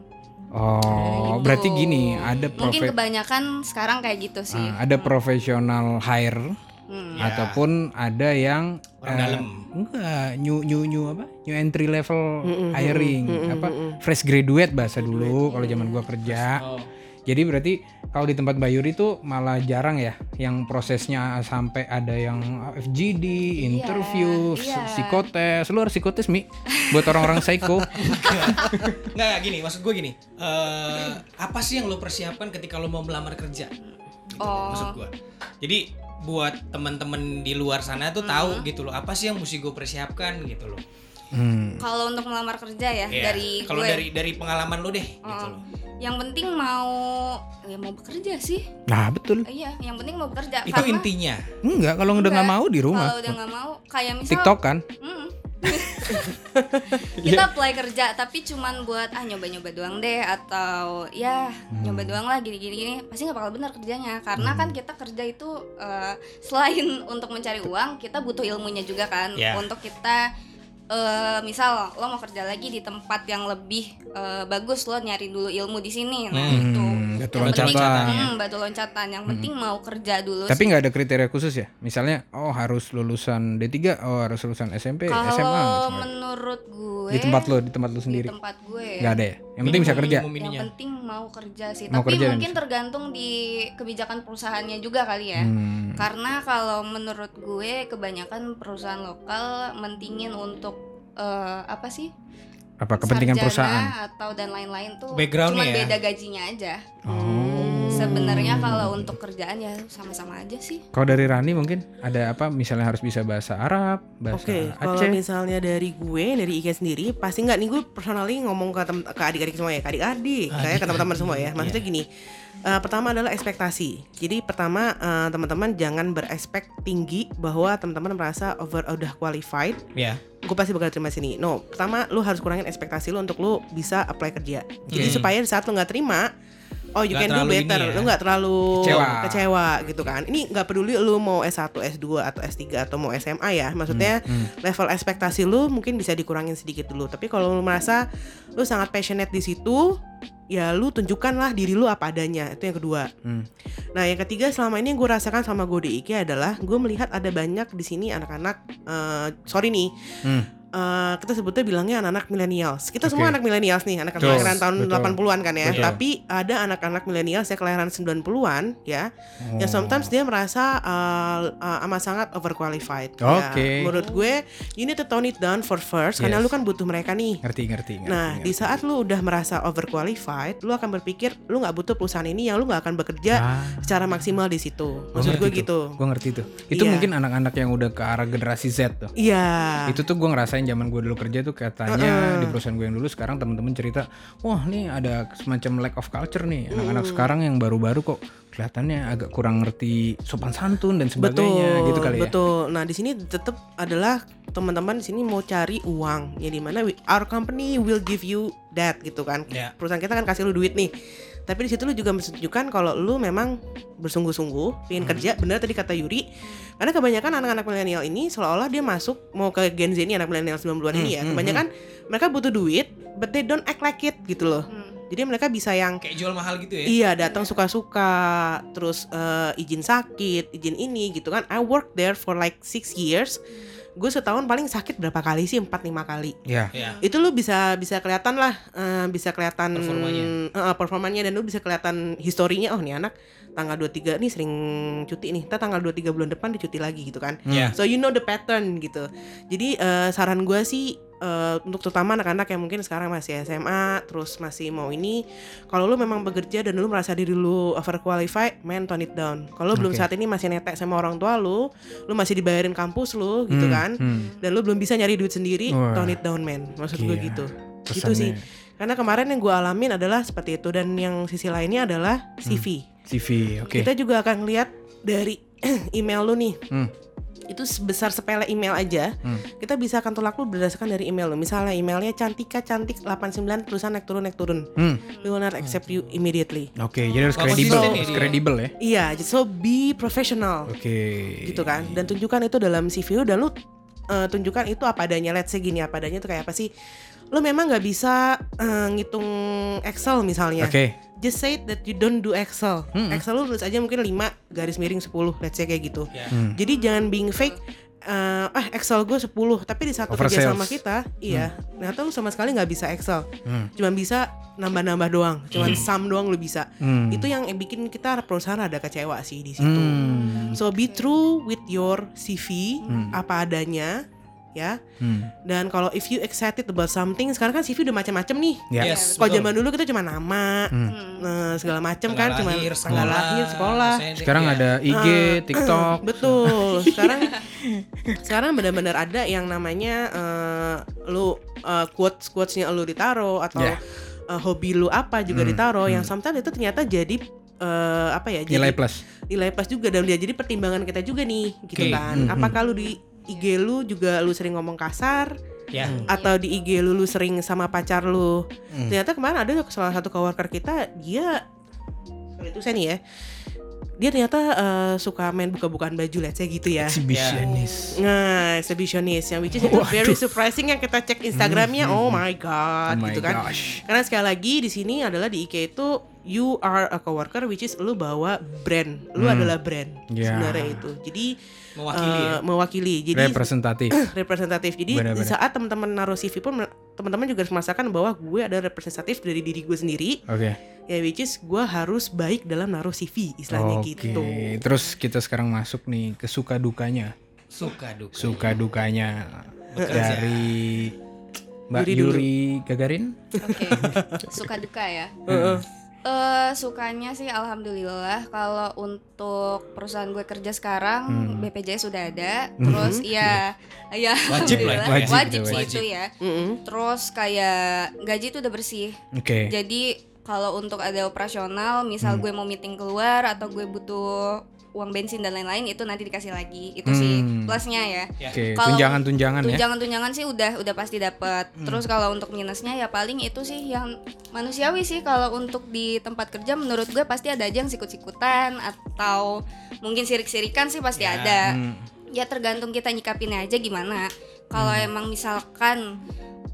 Oh, Gitu. berarti gini, ada Mungkin profe kebanyakan sekarang kayak gitu sih. ah, ada profesional hire Hmm. Ya. ataupun ada yang Orang eh, dalam. enggak new new new apa new entry level Mm-mm, hiring mm-mm, apa fresh graduate bahasa dulu kalau zaman gua kerja Oh. jadi berarti kalau di tempat Mbak Yuri tuh malah jarang ya yang prosesnya sampai ada yang FGD interview iya. psikotes lu harus psikotes mi buat orang-orang psycho Nggak, nggak, gini, maksud gue gini. eh apa sih yang lo persiapkan ketika lo mau melamar kerja? Gitu, Oh. Maksud gue. Jadi buat teman-teman di luar sana tuh tahu gitu loh. Apa sih yang mesti gue persiapkan gitu loh. Hmm. Kalau untuk melamar kerja ya Iya. dari kalau dari dari pengalaman lo deh gitu Oh. loh. yang penting mau ya mau bekerja sih. nah betul Iya, yang penting mau bekerja. Itu Karena intinya. enggak kalau udah nggak mau di rumah Kalau udah nggak mau, kayak misal TikTok kan Mm. Iya. kita apply kerja tapi cuman buat ah nyoba-nyoba doang deh atau ya Hmm. nyoba doang lah gini-gini gini pasti nggak bakal benar kerjanya karena kan kita kerja itu eh, selain untuk mencari uang kita butuh ilmunya juga kan Ya. untuk kita eh, misal lo mau kerja lagi di tempat yang lebih eh, bagus lo nyari dulu ilmu di sini nah Hmm, itu batu Yang penting- loncatan. Hmm, batu loncatan yang penting mau kerja dulu Tapi nggak ada kriteria khusus ya? Misalnya, oh harus lulusan D3, oh harus lulusan SMP, SMA. gitu. kalau menurut gue Di tempat lo, di tempat lo di sendiri. tempat gue Nggak ada ya? Yang penting bisa kerja. Yang penting mau kerja sih Mau tapi kerja mungkin tergantung di kebijakan perusahaannya juga kali ya Hmm. karena kalau menurut gue kebanyakan perusahaan lokal mentingin untuk eh, apa sih Apa kepentingan sarjana perusahaan? atau dan lain-lain tuh cuma ya? beda gajinya aja Oh. Sebenarnya kalau untuk kerjaan ya sama-sama aja sih Kalau dari Rani mungkin ada apa? Misalnya harus bisa bahasa Arab, bahasa Oke, kalau misalnya dari gue, dari IKEA sendiri, pasti nggak nih gue personally ngomong ke, tem- ke adik-adik semua ya, ke adik-adik, kayak ke teman-teman semua ya. Maksudnya gini, eh, pertama adalah ekspektasi. Jadi pertama eh, teman-teman jangan berespek tinggi bahwa teman-teman merasa over udah qualified, Ya. gue pasti bakal terima sini. No, pertama lu harus kurangin ekspektasi lu untuk lu bisa apply kerja. Jadi Hmm. supaya di saat lu nggak terima, oh you Nggak can do better ya. lu nggak terlalu Kecewa. kecewa gitu kan ini nggak peduli lu mau S1 S2 atau S3 atau mau SMA ya maksudnya Hmm, level ekspektasi lu mungkin bisa dikurangin sedikit dulu tapi kalau lu merasa lu sangat passionate di situ ya lu tunjukkanlah diri lu apa adanya itu yang kedua Hmm. Nah, yang ketiga selama ini yang gue rasakan sama gue di IKEA adalah gue melihat ada banyak di sini anak-anak eh, sorry nih. Hmm. Eh, kita sebutnya bilangnya anak-anak millennials. Kita Oke. semua anak millennials nih, anak kelahiran tahun betul. 80-an kan ya. Betul. Tapi ada anak-anak millennials yang kelahiran 90-an ya, Oh. yang sometimes dia merasa eh, eh, amat sangat overqualified. Oke. Ya, menurut gue, you need to tone it down for first karena Yes. lu kan butuh mereka nih. Ngerti, ngerti, ngerti. Nah, di ngerti. saat lu udah merasa overqualified, lu akan berpikir lu nggak butuh perusahaan ini yang lu nggak akan bekerja Ah. secara maksimal di situ. Maksud gue gitu. Gua ngerti tuh. Itu Iya. mungkin anak-anak yang udah ke arah generasi Z tuh. Iya. Itu tuh gue ngerasain zaman gue dulu kerja tuh katanya di perusahaan gue yang dulu sekarang temen-temen cerita, wah nih ada semacam lack of culture nih anak-anak sekarang yang baru-baru kok kelihatannya agak kurang ngerti sopan santun dan sebagainya betul, gitu kali ya. betul. Nah di sini tetap adalah teman-teman di sini mau cari uang, ya di mana we- our company will give you that gitu kan. Ya. Perusahaan kita kan kasih lu duit nih. Tapi di situ lu juga menunjukkan kalau lu memang bersungguh-sungguh pengen kerja. Bener tadi kata Yuri. Karena kebanyakan anak-anak milenial ini seolah-olah dia masuk mau ke Gen Z ini anak milenial 90-an ini ya. Kebanyakan mereka butuh duit, but they don't act like it gitu loh. Hmm. Jadi mereka bisa yang Kayak jual mahal gitu ya. Iya datang suka-suka terus eh, izin sakit izin ini gitu kan I work there for like six years gue setahun paling sakit berapa kali sih empat lima kali Ya. Ya. itu lu bisa bisa kelihatan lah eh, bisa kelihatan Performanya. eh, performanya dan lu bisa kelihatan historinya oh nih anak tanggal 23 nih sering cuti nih kita tanggal 23 bulan depan dicuti lagi gitu kan Ya. So you know the pattern gitu. Jadi eh, saran gue sih eh, untuk terutama anak-anak yang mungkin sekarang masih SMA, terus masih mau ini, kalau lu memang bekerja dan lu merasa diri lu overqualified, man tone it down. Kalau lu belum saat ini masih netek sama orang tua lu, lu masih dibayarin kampus lu gitu Hmm, kan, hmm. dan lu belum bisa nyari duit sendiri, Wah. tone it down man. Maksud gue Gila. gitu. Gitu Pesannya sih. Karena kemarin yang gue alamin adalah seperti itu dan yang sisi lainnya adalah CV. CV, oke. Kita juga akan lihat dari email lu nih Hmm. itu sebesar sepele email aja Hmm. kita bisa akan tolak lu berdasarkan dari email lo misalnya emailnya cantika cantik 89 tulisan naik turun naik turun Hmm. we will not accept you immediately Oke, jadi harus Oh, kredibel, ya harus dia. kredibel ya. iya so be professional Oke. gitu kan dan tunjukkan itu dalam CV lu dan lu eh, tunjukkan itu apa adanya let's say gini apa adanya itu kayak apa sih lu memang nggak bisa eh, ngitung Excel misalnya Oke. Just say that you don't do Excel Hmm. Excel lu tulis aja mungkin 5 garis miring 10 let's say kayak gitu Ya. Hmm. Jadi jangan being fake. eh ah Excel gue 10 tapi di satu kerja sama kita iya ternyata lu sama sekali nggak bisa Excel Hmm. cuman bisa nambah-nambah doang cuman sum doang lu bisa Hmm. itu yang bikin kita perusahaan ada kecewa sih di situ Hmm. so be true with your CV Hmm. apa adanya ya Hmm. dan kalau if you excited about something sekarang kan CV udah macam-macam nih Ya. Yes, kalau zaman dulu kita cuma nama Hmm. nah, segala macam kan cuma lahir, tanggal lahir sekolah Sekarang ya. ada IG, TikTok. Betul. Sekarang sekarang benar-benar ada yang namanya eh, lu uh, quotes quotesnya lu ditaro atau Ya. eh, hobi lu apa juga Hmm, ditaro yang hmm. sometimes itu ternyata jadi eh, apa ya Nilai jadi plus. nilai plus juga dan dia jadi pertimbangan kita juga nih gitu Oke. kan Hmm, apakah lu di IG lu juga lu sering ngomong kasar Ya. atau di IG lu lu sering sama pacar lu Hmm. ternyata kemarin ada salah satu coworker kita dia sorry itu saya nih ya dia ternyata eh, suka main buka-bukaan baju let's say gitu ya Exhibitionist. Nah, exhibitionist yang which is itu very surprising yang kita cek Instagramnya. Oh my god, Oh my gitu kan. gosh. Karena sekali lagi di sini adalah di IKEA itu you are a coworker which is lu bawa brand. Lu Hmm. adalah brand Ya. sebenarnya itu. Jadi Mewakili eh, ya. mewakili. Jadi Representatif. representatif. Jadi di Benar-benar. saat teman-teman naruh CV pun teman-teman juga harus merasakan bahwa gue ada representatif dari diri gue sendiri. Oke. Ya which is gue harus baik dalam naruh CV istilahnya Oke. gitu. Terus kita sekarang masuk nih ke suka dukanya. Suka duka. Suka dukanya Bekerja. dari Mbak Yuri. Yuri Gagarin. Oke, suka duka ya. Heeh. Eh sukanya sih alhamdulillah kalau untuk perusahaan gue kerja sekarang Hmm. BPJS sudah ada. Terus iya iya Wajib lah, wajib wajib, itu, sih wajib. itu ya. Mm-mm. Terus kayak gaji itu udah bersih. Oke. Jadi kalau untuk ada operasional, misal Hmm. gue mau meeting keluar atau gue butuh uang bensin dan lain-lain itu nanti dikasih lagi. Itu sih Hmm. Plusnya ya. Oke, Kalau tunjangan-tunjangan ya. Tunjangan-tunjangan sih udah udah pasti dapat. Terus kalau untuk minusnya ya paling itu sih yang manusiawi sih kalau untuk di tempat kerja menurut gue pasti ada aja yang sikut-sikutan atau mungkin sirik-sirikan sih pasti Ya. ada. Hmm. Ya tergantung kita nyikapinnya aja gimana. Kalau emang misalkan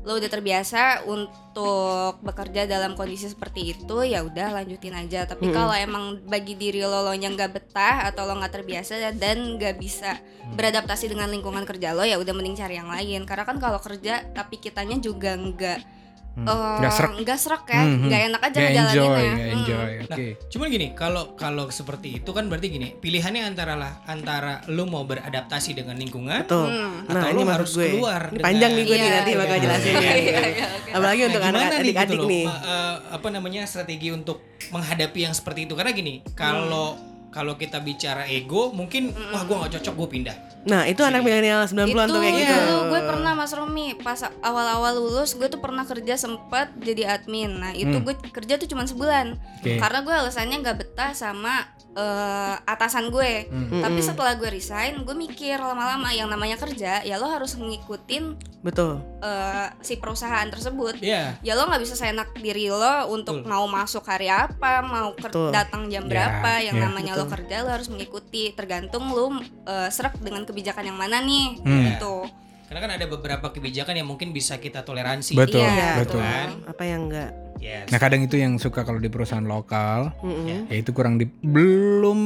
lo udah terbiasa untuk bekerja dalam kondisi seperti itu ya udah lanjutin aja. Tapi kalau emang bagi diri lo lo yang nggak betah atau lo nggak terbiasa dan nggak bisa beradaptasi dengan lingkungan kerja lo ya udah mending cari yang lain. Karena kan kalau kerja tapi kitanya juga nggak Hmm. eh, Nggak srek. nggak srek ya Hmm, hmm. nggak enak aja enjoy, ngejalaninnya nggak Hmm. enjoy. Nah, Oke. cuman gini, kalau kalau seperti itu kan berarti gini, pilihannya antara lah antara lu mau beradaptasi dengan lingkungan Betul. Hmm. Nah, Atau ini lu harus gue. keluar Ini dengan- panjang nih gue nih Iya, nanti bakal iya, jelasin. iya, kan. iya, iya, oke. Apalagi untuk Nah, gimana nih gitu adik-adik loh, nih. ma- eh, apa namanya strategi untuk menghadapi yang seperti itu karena gini, kalau kalau kita bicara ego, mungkin wah gua nggak cocok gue pindah. Nah, itu anak milenial 90-an tuh kayak itu gitu. dulu gue pernah Mas Romi pas awal-awal lulus gue tuh pernah kerja sempat jadi admin nah itu Hmm. gue kerja tuh cuma sebulan Oke. karena gue alasannya nggak betah sama eh, atasan gue Hmm. tapi Mm-mm. setelah gue resign gue mikir lama-lama yang namanya kerja ya lo harus ngikutin Betul. eh, si perusahaan tersebut Iya. ya lo nggak bisa seenak diri lo untuk Betul. mau masuk hari apa mau ker- Betul. datang jam Ya, berapa yang ya. namanya lo Betul. kerja lo harus mengikuti tergantung lo eh, serak dengan kebijakan yang mana nih Hmm. gitu Karena kan ada beberapa kebijakan yang mungkin bisa kita toleransi. Betul, Iya, betul. Kan? Apa yang enggak? Yes. Nah kadang itu yang suka kalau di perusahaan lokal, Mm-mm. ya itu kurang di, belum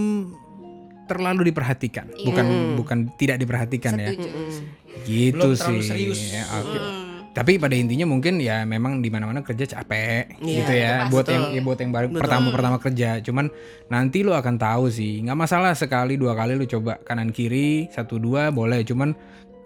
terlalu diperhatikan, Iya. bukan Mm. bukan tidak diperhatikan ya, setuju Mm-mm. gitu Belum sih. serius. Ya, oke. Hmm. Tapi pada intinya mungkin ya memang di mana-mana kerja capek Iya, gitu ya. Buat yang ya buat yang baru pertama-pertama kerja. Cuman nanti lu akan tahu sih. nggak masalah sekali dua kali lu coba kanan kiri satu dua boleh. Cuman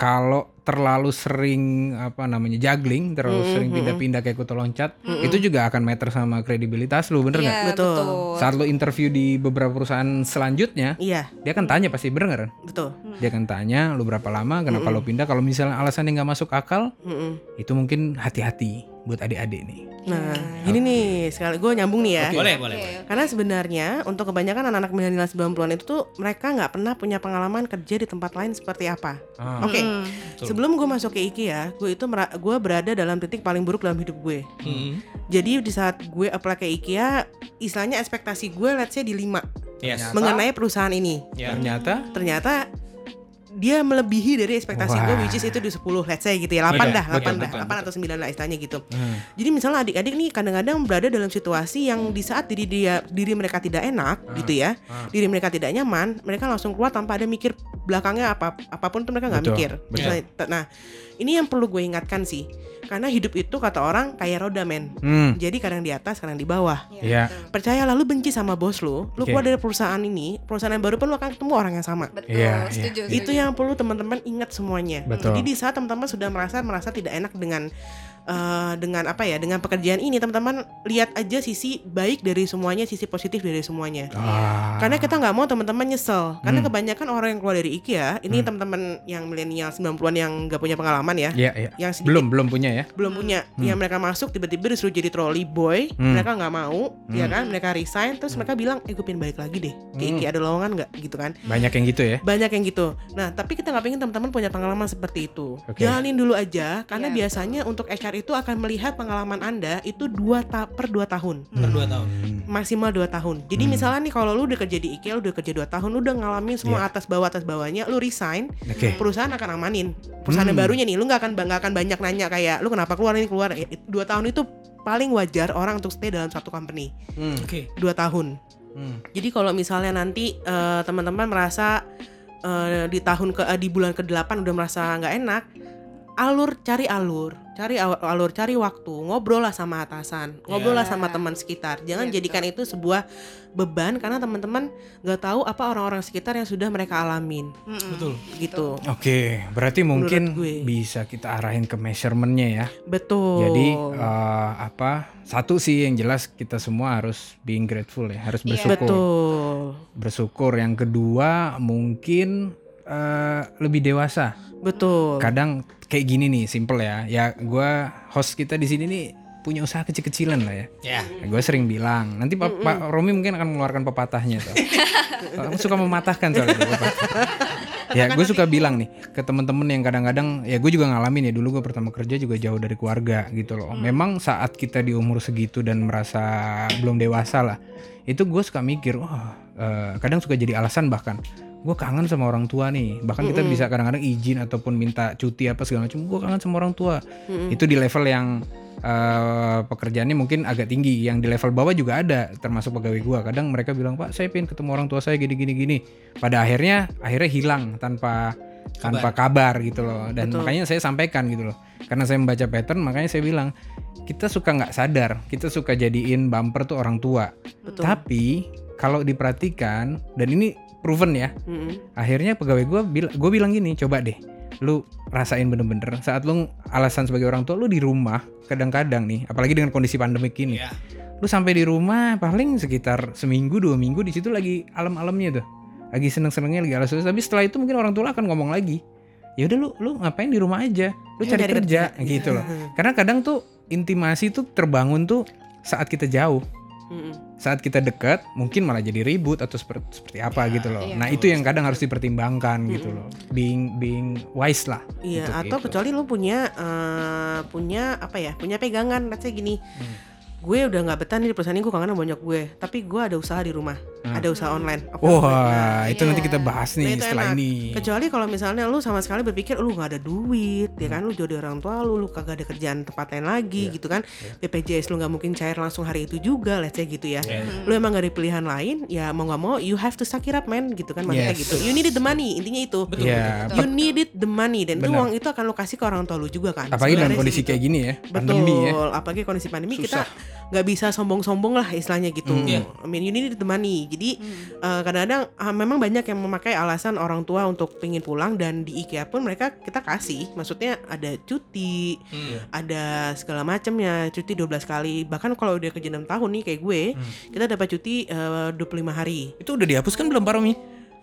kalau terlalu sering apa namanya juggling, terlalu Mm-mm, sering pindah-pindah kayak kutu loncat, itu juga akan matter sama kredibilitas lu, bener nggak? Iya, Betul. betul. Saat lu interview di beberapa perusahaan selanjutnya, Iya, dia akan tanya pasti bener nggak? Ren? betul. Dia akan tanya lu berapa lama, kenapa lu pindah. Kalau misalnya alasannya nggak masuk akal, Mm-mm. itu mungkin hati-hati buat adik-adik nih. Nah, ini nih sekali gue nyambung nih ya. Boleh, boleh. Boleh. Karena sebenarnya untuk kebanyakan anak-anak milenial 90-an itu tuh mereka nggak pernah punya pengalaman kerja di tempat lain seperti apa. Ah. Oke, Hmm. Betul. sebelum gue masuk ke IKEA, gue itu gue berada dalam titik paling buruk dalam hidup gue. Hmm. Jadi di saat gue apply ke IKEA, istilahnya ekspektasi gue let's say di 5 Yes. Mengenai perusahaan ini. Ya. Ternyata Ternyata dia melebihi dari ekspektasi gue which is itu di 10 let's say gitu ya. 8 Iya, dah, 8 betul, dah, betul, 8 atau 9 lah istilahnya gitu. hmm, Jadi misalnya adik-adik nih kadang-kadang berada dalam situasi yang di saat diri dia diri mereka tidak enak Ah, gitu ya, ah. diri mereka tidak nyaman, mereka langsung keluar tanpa ada mikir belakangnya apa apa pun tuh mereka nggak mikir. Misalnya, t- Nah, ini yang perlu gue ingatkan sih, karena hidup itu kata orang kayak roda men. hmm, Jadi kadang di atas, kadang di bawah. Iya. betul. Percayalah lu benci sama bos lu, lu Oke. keluar dari perusahaan ini, perusahaan yang baru pun lu akan ketemu orang yang sama. Betul, Iya, setuju, iya. Itu yang perlu teman-teman ingat semuanya. Betul. Jadi di saat teman-teman sudah merasa merasa tidak enak dengan eh, dengan apa ya, dengan pekerjaan ini, teman-teman lihat aja sisi baik dari semuanya, sisi positif dari semuanya. Ah. Karena kita nggak mau teman-teman nyesel. Karena Hmm. kebanyakan orang yang keluar dari IKEA, ini teman-teman yang milenial 90-an yang nggak punya pengalaman ya, Iya, iya. yang sedikit Belum, belum punya ya. belum punya Hmm. yang mereka masuk tiba-tiba disuruh jadi trolley boy Hmm. mereka nggak mau ya Hmm. kan mereka resign terus mereka bilang eh gue pengen balik lagi deh ke Hmm. IKEA ada lowongan nggak gitu kan Banyak yang gitu ya. banyak yang gitu nah tapi kita nggak pengen teman-teman punya pengalaman seperti itu Oke. jalanin dulu aja karena Iya, biasanya untuk HR itu akan melihat pengalaman anda itu dua ta per dua tahun Per dua tahun. Hmm. maksimal dua tahun jadi Hmm. misalnya nih kalau lu udah kerja di IKEA lu udah kerja dua tahun lu udah ngalamin semua Iya. atas bawah atas bawahnya lu resign Oke. perusahaan akan amanin perusahaan yang Hmm. barunya nih lu nggak akan nggak akan banyak nanya kayak lu kenapa keluar ini keluar Ya, it- dua tahun itu paling wajar orang untuk stay dalam satu company Hmm. Oke. dua tahun Hmm. jadi kalau misalnya nanti eh, teman-teman merasa eh, di tahun ke eh, di bulan ke 8 udah merasa nggak enak alur cari alur cari al- alur cari waktu ngobrol lah sama atasan ngobrol lah Iya. sama teman sekitar jangan Iya, jadikan itu sebuah beban karena teman-teman nggak tahu apa orang-orang sekitar yang sudah mereka alamin. Betul. gitu Oke, berarti mungkin bisa kita arahin ke measurementnya ya. betul Jadi eh, apa? Satu sih yang jelas kita semua harus being grateful ya, harus Iya. bersyukur. betul Bersyukur. Yang kedua mungkin eh, lebih dewasa. betul Kadang kayak gini nih, simple ya. Ya gua host kita di sini nih punya usaha kecil-kecilan lah ya. Ya. gue sering bilang, nanti Pak, Pak Romi mungkin akan mengeluarkan pepatahnya tuh. Kamu suka mematahkan soalnya pepatah. ya gue suka bilang nih ke temen-temen yang kadang-kadang ya gue juga ngalamin ya dulu gue pertama kerja juga jauh dari keluarga gitu loh memang saat kita di umur segitu dan merasa belum dewasa lah itu gue suka mikir wah eh, kadang suka jadi alasan bahkan gue kangen sama orang tua nih. Bahkan kita bisa kadang-kadang izin ataupun minta cuti apa segala macam gue kangen sama orang tua. Itu di level yang eh, pekerjaannya mungkin agak tinggi. Yang di level bawah juga ada termasuk pegawai gua. Kadang mereka bilang pak saya pengen ketemu orang tua saya gini gini gini pada akhirnya akhirnya hilang tanpa tanpa kabar. gitu loh. Dan makanya saya sampaikan gitu loh. Karena saya membaca pattern makanya saya bilang kita suka nggak sadar. Kita suka jadiin bumper tuh orang tua. Tapi kalau diperhatikan dan ini proven ya. Mm-mm. akhirnya pegawai gue bilang gue bilang gini coba deh lu rasain bener-bener. Saat lu alasan sebagai orang tua lu di rumah kadang-kadang nih apalagi dengan kondisi pandemik ini Iya. lu sampai di rumah paling sekitar seminggu dua minggu di situ lagi alam-alamnya tuh. Lagi seneng-senengnya lagi alas tapi setelah itu mungkin orang tua akan ngomong lagi ya udah lu lu ngapain di rumah aja? Lu cari cari kerja gitu loh. Karena kadang tuh intimasi tuh terbangun tuh saat kita jauh. Mm-mm. Saat kita dekat mungkin malah jadi ribut atau seperti seperti apa gitu loh. iya. Nah, itu yang kadang harus dipertimbangkan gitu loh. Being being wise lah. Iya, atau itu. kecuali lu punya eh, punya apa ya? Punya pegangan, let's say gini. Hmm. Gue udah nggak betah nih di perusahaan ini gue kangen sama banyak gue, tapi gue ada usaha di rumah, ada usaha online. Hmm. Wah, oke. itu iya. nanti kita bahas Nah, nih itu setelah enak. ini. Kecuali kalau misalnya lu sama sekali berpikir lu nggak ada duit, ya kan lu jauh dari orang tua lu, lu kagak ada kerjaan tempat lain lagi Iya. gitu kan. BPJS lu nggak mungkin cair langsung hari itu juga, let's say gitu ya. Iya. Lu emang gak ada pilihan lain, ya mau nggak mau you have to suck it up man gitu kan maksudnya Yes. gitu. You needed the money, intinya itu. Iya, You needed the money dan itu uang itu akan lu kasih ke orang tua lu juga kan. apalagi dalam kondisi kayak gini ya, Betul, pandemi ya. apalagi kondisi pandemi kita nggak bisa sombong-sombong lah istilahnya gitu. Hmm. Iya. I mean you need the money. Jadi eh, kadang-kadang ah, memang banyak yang memakai alasan orang tua untuk pingin pulang dan di IKEA pun mereka kita kasih. Maksudnya ada cuti, Hmm. ada segala macamnya, cuti 12 kali. Bahkan kalau udah kerja 6 tahun nih kayak gue, Hmm. kita dapat cuti eh, 25 hari Itu udah dihapuskan belum Pak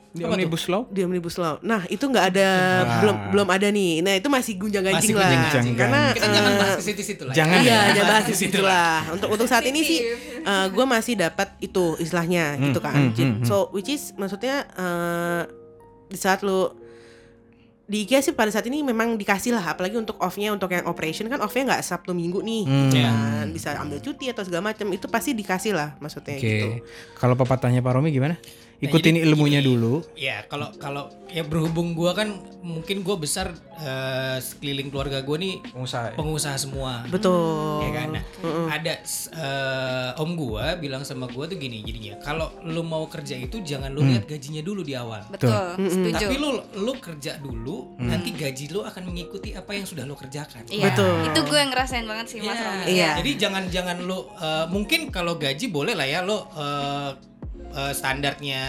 Di Omnibus Law? di omnibus law. Nah itu nggak ada Wah. belum belum ada nih. Nah itu masih gunjang ganjing Masih lah. gunjang-ganjing. Karena Kita jangan eh, bahas ke situ-situ lah. jangan Iya, ya. jangan bahas di situ lah. Untuk untuk saat ini sih, gue masih dapat itu istilahnya gitu kan. hmm, Jadi- hmm, So which is maksudnya eh, di saat lu di IKEA sih pada saat ini memang dikasih lah, apalagi untuk off-nya untuk yang operation kan off-nya nggak Sabtu Minggu nih, Hmm. gitu kan. bisa ambil cuti atau segala macam itu pasti dikasih lah maksudnya Oke. gitu. Kalau pepatahnya Pak Romi gimana? Nah, Ikutin jadi ilmunya gini, dulu. Ya kalau kalau ya berhubung gua kan mungkin gua besar eh, sekeliling keluarga gua nih Pengusaha. pengusaha semua. Betul. Ya kan. Nah, ada eh, om gua bilang sama gua tuh gini jadinya. Kalau lu mau kerja itu jangan lu lihat gajinya dulu di awal. Betul, setuju. Tapi lu lu kerja dulu, nanti gaji lu akan mengikuti apa yang sudah lu kerjakan. Iya, Betul. Itu gue ngerasain banget sih Mas Iya. Romi. Iya. Jadi jangan jangan lu eh, mungkin kalau gaji boleh lah ya lu eh, eh, standarnya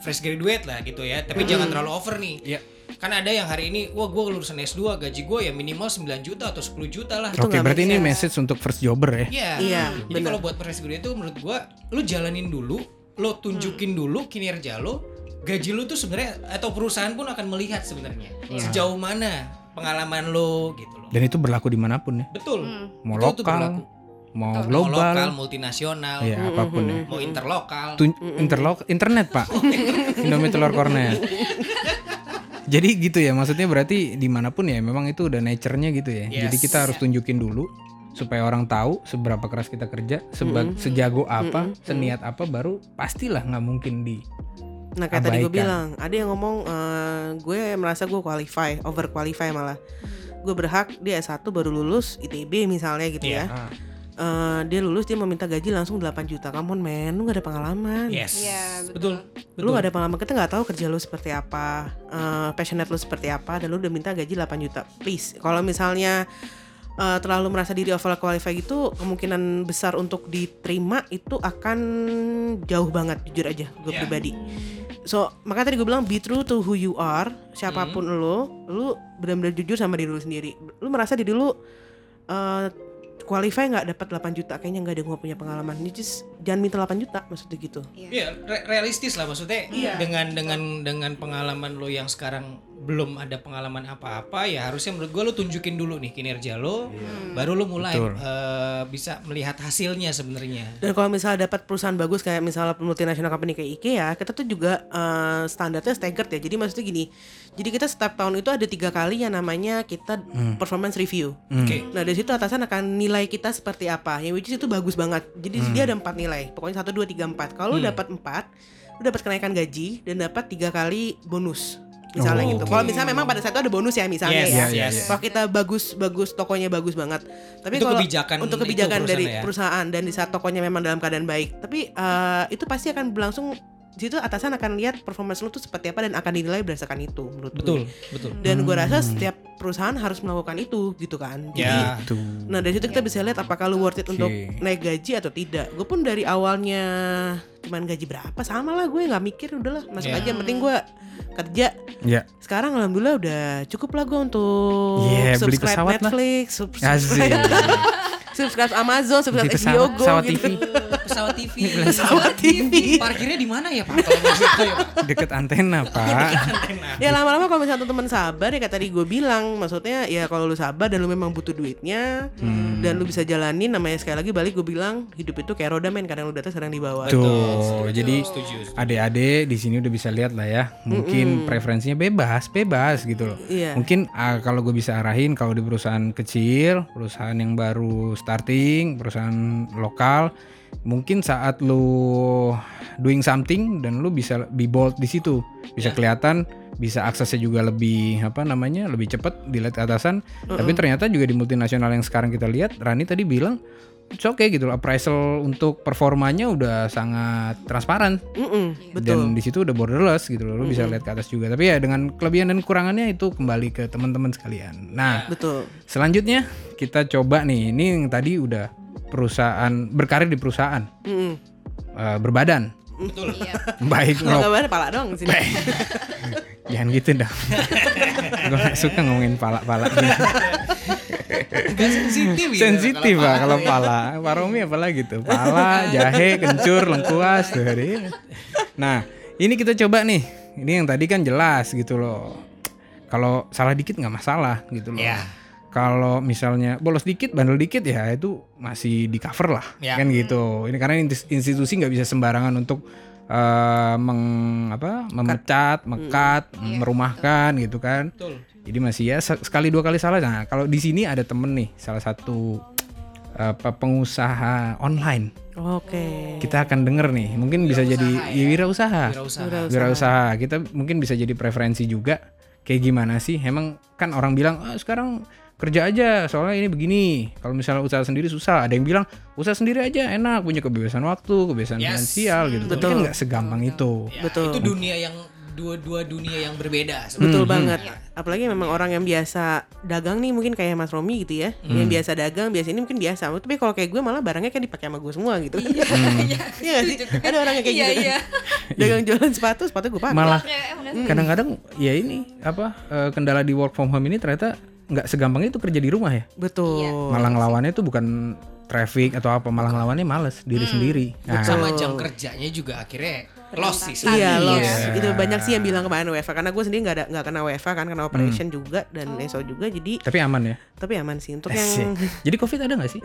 fresh graduate lah gitu ya. Tapi jangan terlalu over nih. Iya. Kan ada yang hari ini wah gue lulusan S2 gaji gue ya minimal 9 juta atau 10 juta lah. Itu Oke, nggak berarti ini message untuk first jobber ya. Iya. Iya, Jadi benar. kalau buat fresh graduate itu menurut gua lu jalanin dulu, lu tunjukin dulu kinerja lu, gaji lu tuh sebenarnya atau perusahaan pun akan melihat sebenarnya sejauh mana pengalaman lu gitu loh. Dan itu berlaku di mana pun ya. Betul. Mau Betul tuh lokal, berlaku. Mau Mau global, lokal, multinasional, ya apa pun ya. mau interlokal. Tun- interlok internet pak Indomie telur kornet jadi gitu ya maksudnya berarti di mana pun ya memang itu udah nature-nya gitu ya jadi Yes. kita harus tunjukin dulu supaya orang tahu seberapa keras kita kerja seba- sejago apa seniat apa baru pastilah nggak mungkin di Nah kayak tadi gue bilang, ada yang ngomong eh, gue merasa gue qualify, over qualify malah. Gue berhak dia S1 baru lulus ITB misalnya gitu Iya. ya. Eh, dia lulus dia meminta gaji langsung 8 juta. On man, lu gak ada pengalaman. Yes. Iya, betul. Lu gak ada pengalaman, kita nggak tahu kerja lu seperti apa, eh, passionate lu seperti apa, dan lu udah minta gaji 8 juta. Please, kalau misalnya eh, terlalu merasa diri over qualify gitu, kemungkinan besar untuk diterima itu akan jauh banget, jujur aja, gue Iya. pribadi. So, makanya tadi gue bilang be true to who you are, siapa pun lu, lu benar-benar jujur sama diri lu sendiri. Lu merasa diri lu eh qualify nggak dapat 8 juta, kayaknya nggak ada gue punya pengalaman. You just jangan minta 8 juta maksudnya gitu. Iya, re- realistis lah maksudnya Iya. dengan dengan dengan pengalaman lo yang sekarang belum ada pengalaman apa-apa ya harusnya menurut gue lu tunjukin dulu nih kinerja lo Iya. baru lu mulai Betul. eh, bisa melihat hasilnya sebenarnya Dan kalau misalnya dapat perusahaan bagus kayak misalnya multinational company kayak IKEA, kita tuh juga eh, standarnya staggered ya. Jadi maksudnya gini, jadi kita setiap tahun itu ada tiga kali yang namanya kita performance review. oke Nah dari situ atasan akan nilai kita seperti apa. Yang which is itu bagus banget. Jadi dia ada empat nilai. Pokoknya satu dua tiga empat. Kalau lu dapat empat, lu dapat kenaikan gaji dan dapat tiga kali bonus. Misalnya Oh, gitu. oke. Kalau misalnya memang pada saat itu ada bonus ya misalnya Yes, ya. yes, yes. Kalau kita bagus bagus tokonya bagus banget. Tapi Itu kalau kebijakan untuk kebijakan dari perusahaan ya? perusahaan dan di saat tokonya memang dalam keadaan baik. Tapi eh, itu pasti akan berlangsung di situ atasan akan lihat performance lu tuh seperti apa dan akan dinilai berdasarkan itu menurut gue. betul betul Dan gue rasa setiap perusahaan harus melakukan itu gitu kan. Jadi ya Tuh. Nah dari situ kita bisa lihat apakah lu worth it Oke. untuk naik gaji atau tidak. Gue pun dari awalnya cuman gaji berapa sama lah gue nggak mikir udahlah masuk Ya. aja. Yang penting gue kerja. Ya. Sekarang alhamdulillah udah cukup lah gue untuk Yeah, beli subscribe pesawat lah. Netflix, Asik. subscribe, subscribe Amazon, subscribe pesawat, Go pesawat gitu. TV. pesawat TV Pesawat TV. parkirnya di mana ya pak kalau mau gitu ya pak Deket antena, Pak. Ya lama-lama kalau misalnya teman sabar ya kayak tadi gue bilang maksudnya ya kalau lu sabar dan lu memang butuh duitnya Hmm. dan lu bisa jalanin namanya sekali lagi balik gue bilang hidup itu kayak roda men kadang lu di atas kadang di bawah. Tuh, jadi setuju adik-adik di sini udah bisa lihat lah ya. Mungkin preferensinya bebas, bebas gitu loh. Iya. Mungkin ah, kalau gue bisa arahin kalau di perusahaan kecil, perusahaan yang baru starting, perusahaan lokal, mungkin saat lu doing something dan lu bisa be bold di situ, bisa kelihatan, bisa aksesnya juga lebih apa namanya, lebih cepat dilihat atasan. Tapi ternyata juga di multinasional yang sekarang kita lihat, Rani tadi bilang It's okay gitu loh, appraisal untuk performanya udah sangat transparan Mm-mm, betul. dan di situ udah borderless gitu loh, lu bisa lihat ke atas juga. Tapi ya dengan kelebihan dan kekurangannya itu kembali ke teman-teman sekalian. Nah, Betul. selanjutnya kita coba nih, ini yang tadi udah perusahaan berkarir di perusahaan Mm-mm. eh, berbadan, betul Iya. baik nggak ada pala dong di sini. Jangan gitu dong. Gue gak suka ngomongin pala-pala gitu. Gak sensitif ya Sensitif kalau pak kalau pala. Pak Romi apalagi tuh. Pala, jahe, kencur, lengkuas tuh. Hari. Nah, ini kita coba nih. Ini yang tadi kan jelas gitu loh. Kalau salah dikit nggak masalah gitu loh. Iya. Kalau misalnya bolos dikit, bandel dikit ya itu masih di cover lah, Ya. kan gitu. Ini karena institusi nggak bisa sembarangan untuk eh, meng apa memecat, mekat, merumahkan gitu kan. betul Jadi masih ya se- sekali dua kali salah. Nah kalau di sini ada temen nih, salah satu apa pengusaha online. Oke. Kita akan denger nih, mungkin bisa jadi ya, wirausaha. wirausaha Wirausaha. Kita mungkin bisa jadi preferensi juga. Kayak gimana sih? Emang kan orang bilang ah, sekarang kerja aja soalnya ini begini. Kalau misalnya usaha sendiri susah. Ada yang bilang usaha sendiri aja enak, punya kebebasan waktu, kebebasan Yes. finansial gitu. Tapi Betul. kan nggak segampang itu. Ya, Betul. itu dunia yang dua-dua dunia yang berbeda Hmm, Betul banget. Apalagi memang orang yang biasa dagang nih mungkin kayak Mas Romi gitu ya. Hmm. Yang biasa dagang biasa ini mungkin biasa. Tapi kalau kayak gue malah barangnya kan dipakai sama gue semua gitu. Iya nggak sih? Ada orang yang kayak Iya, gitu. kan? iya. dagang jualan sepatu, sepatu gue pakai. Malah Kayak bener. kadang-kadang ya ini apa eh, kendala di work from home ini ternyata nggak segampang itu kerja di rumah ya. Betul. Malah ngelawannya tuh bukan traffic atau apa, malah ngelawannya males diri sendiri. Nah, sama jam kerjanya juga akhirnya loss sih Iya loh, Iya. itu banyak sih yang bilang kemarin WFA karena gue sendiri nggak ada nggak kena WFA kan kena operation juga dan ESO juga jadi tapi aman ya. tapi aman sih untuk Asik. yang Jadi covid ada nggak sih?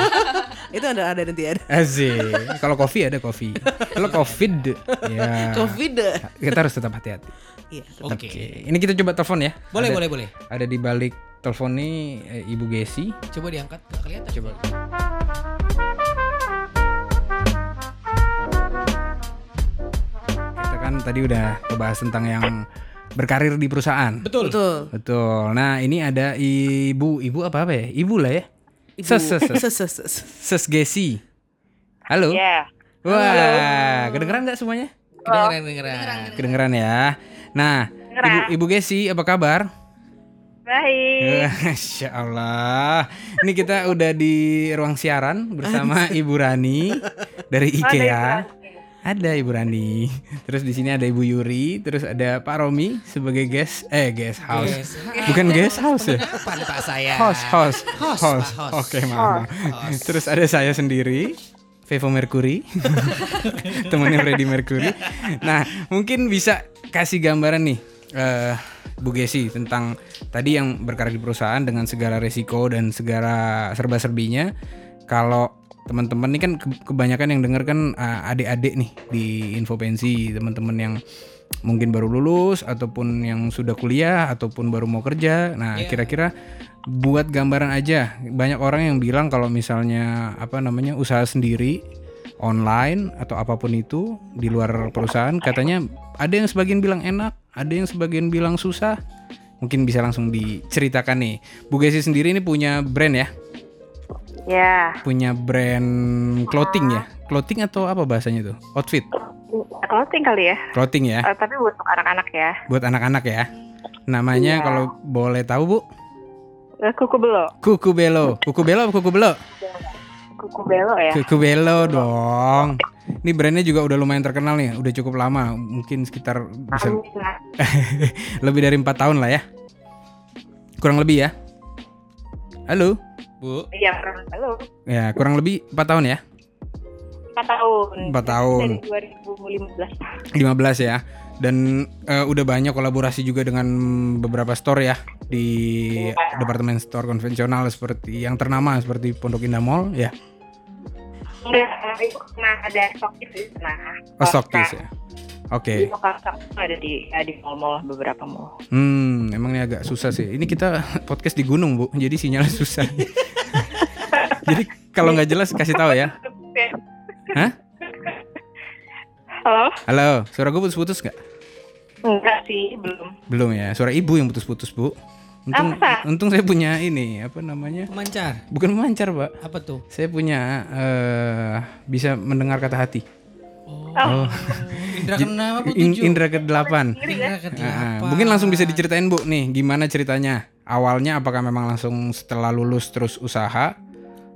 itu ada ada nanti ada Asik. Kalau kopi ada kopi. Kalau covid ya covid kita harus tetap hati-hati. iya oke Oke. Ini kita coba telepon ya. boleh Ada- boleh boleh Ada di balik telepon nih eh, Ibu Gesi. coba diangkat nggak kelihatan Coba. Kan tadi udah ngebahas tentang yang berkarir di perusahaan. betul betul Betul. Nah, ini ada ibu, ibu apa apa ya? Ibu lah ya. Ibu- Ses, ses, ses. ses, ses, ses. Ses Gesi. Halo. Ya, Wah, kedengeran nggak semuanya? kedengeran kedengeran Kedengeran ya. Nah, ibu, ibu Gesi, apa kabar? baik. Masya Allah. Ini kita udah di ruang siaran bersama Ibu Rani dari IKEA. Ada Ibu Rani. Terus di sini ada Ibu Yuri, terus ada Pak Romi sebagai guest eh guest house. Guest. Bukan guest house ya. apa nih pak saya Host, host, Host, host. Oke, maaf. Terus ada saya sendiri, Vevo Mercury, temennya Freddie Mercury. Nah, mungkin bisa kasih gambaran nih. eh, Bu Gesi tentang tadi yang berkarir di perusahaan dengan segala resiko dan segala serba-serbinya. Kalau teman-teman ini kan ke- kebanyakan yang denger kan uh, adik-adik nih di Infopensi, teman-teman yang mungkin baru lulus ataupun yang sudah kuliah ataupun baru mau kerja. Nah, kira-kira buat gambaran aja. Banyak orang yang bilang kalau misalnya apa namanya usaha sendiri online atau apa pun itu di luar perusahaan katanya ada yang sebagian bilang enak, ada yang sebagian bilang susah. Mungkin bisa langsung diceritakan nih. Bu Gesi sendiri ini punya brand ya? Ya, Punya brand clothing ya? Clothing atau apa bahasanya tuh? Outfit. clothing kali ya. Clothing ya. Eh, tapi buat anak-anak ya. Buat anak-anak ya. Namanya Iya. kalau boleh tahu, Bu? Eh, Kuku belo. Kuku Belo. Kuku Belo apa Kuku Belo? Kuku belo ya. Kuku Belo dong. Ini brandnya juga udah lumayan terkenal nih, udah cukup lama, mungkin sekitar bisa lebih dari empat tahun lah ya. Kurang lebih ya. Halo. Bu. Iya, halo. Ya, kurang lebih empat tahun ya. 4 tahun. Empat tahun. Dari 2015. 15 ya. Dan eh, udah banyak kolaborasi juga dengan beberapa store ya di departemen store konvensional seperti yang ternama seperti Pondok Indah Mall ya. Enggak, eh, itu pernah ada stokis di sana. Oh, Stokis ya. Oke. Di itu ada di ya, di mall-mall beberapa mall. Hmm, emang ini agak susah sih. Ini kita podcast di gunung, Bu. Jadi sinyalnya susah. Jadi kalau nggak jelas kasih tahu ya. Hah? Halo? Halo, suara gue putus-putus nggak? Enggak sih, belum. Belum ya. Suara ibu yang putus-putus, Bu. Untung, Apa? untung saya punya ini, apa namanya? Pemancar. Bukan memancar, Pak. Apa tuh? Saya punya eh bisa mendengar kata hati. Oh. Indra keenam apa In- tujuh? Indra ke-8. Indra ke Nah, mungkin langsung bisa diceritain, Bu. Nih, gimana ceritanya? Awalnya apakah memang langsung setelah lulus terus usaha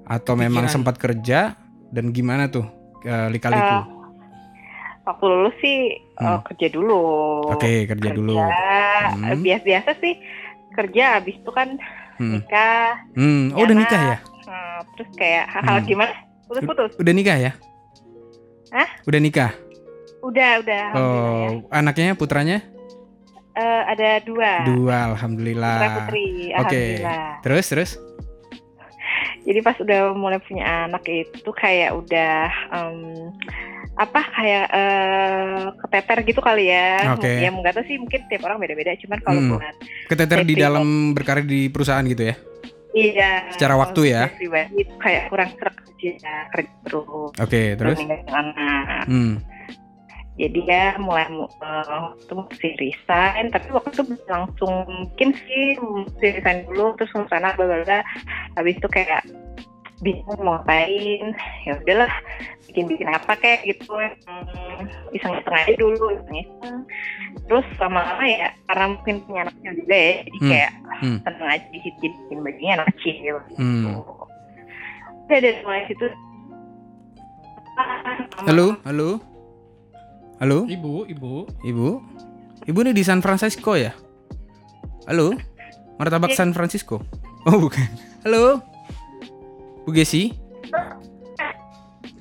atau memang sempat kerja dan gimana tuh eh, lika-liku? Waktu lulus sih eh, kerja dulu. Oke, kerja dulu. Hmm. Biasa-biasa sih kerja habis itu kan Hmm. nikah. Hmm, oh udah nikah ya? Hmm, terus kayak hal-hal Hmm. gimana? Putus-putus. Udah nikah ya? Hah? Udah nikah. Udah, udah. alhamdulillah ya. Oh, anaknya putranya? Eh, ada dua. Dua, alhamdulillah. Putra putri. Oke. Alhamdulillah. Terus terus? Jadi pas udah mulai punya anak itu kayak udah em, apa kayak eh, keteter gitu kali ya. Oke. Ya nggak tahu sih mungkin tiap orang beda-beda. Cuman kalau Hmm. buat Keteter di dalam berkarir di perusahaan gitu ya? Iya. Secara waktu ya? Pribadi kayak kurang serak kerja kerja terus. Oke, terus? ninggalin anak. Hmm. Jadi ya mulai mu- eh, waktu mesti resign, tapi waktu itu langsung mungkin sih mesti resign dulu terus bla bla bla. Habis itu kayak bingung mau ngapain, ya udahlah bikin bikin apa kayak gitu hmm, iseng iseng aja dulu iseng iseng terus lama-lama ya karena mungkin punya anaknya juga ya jadi Hmm. kayak Hmm. seneng aja jadi bikin bajunya anak kecil Hmm. udah dari mulai situ Halo, halo. Halo, Ibu, ibu. Ibu. Ibu nih di San Francisco ya? Halo? Martabak Iya. San Francisco. Oh, bukan. Halo? Bu Gesi?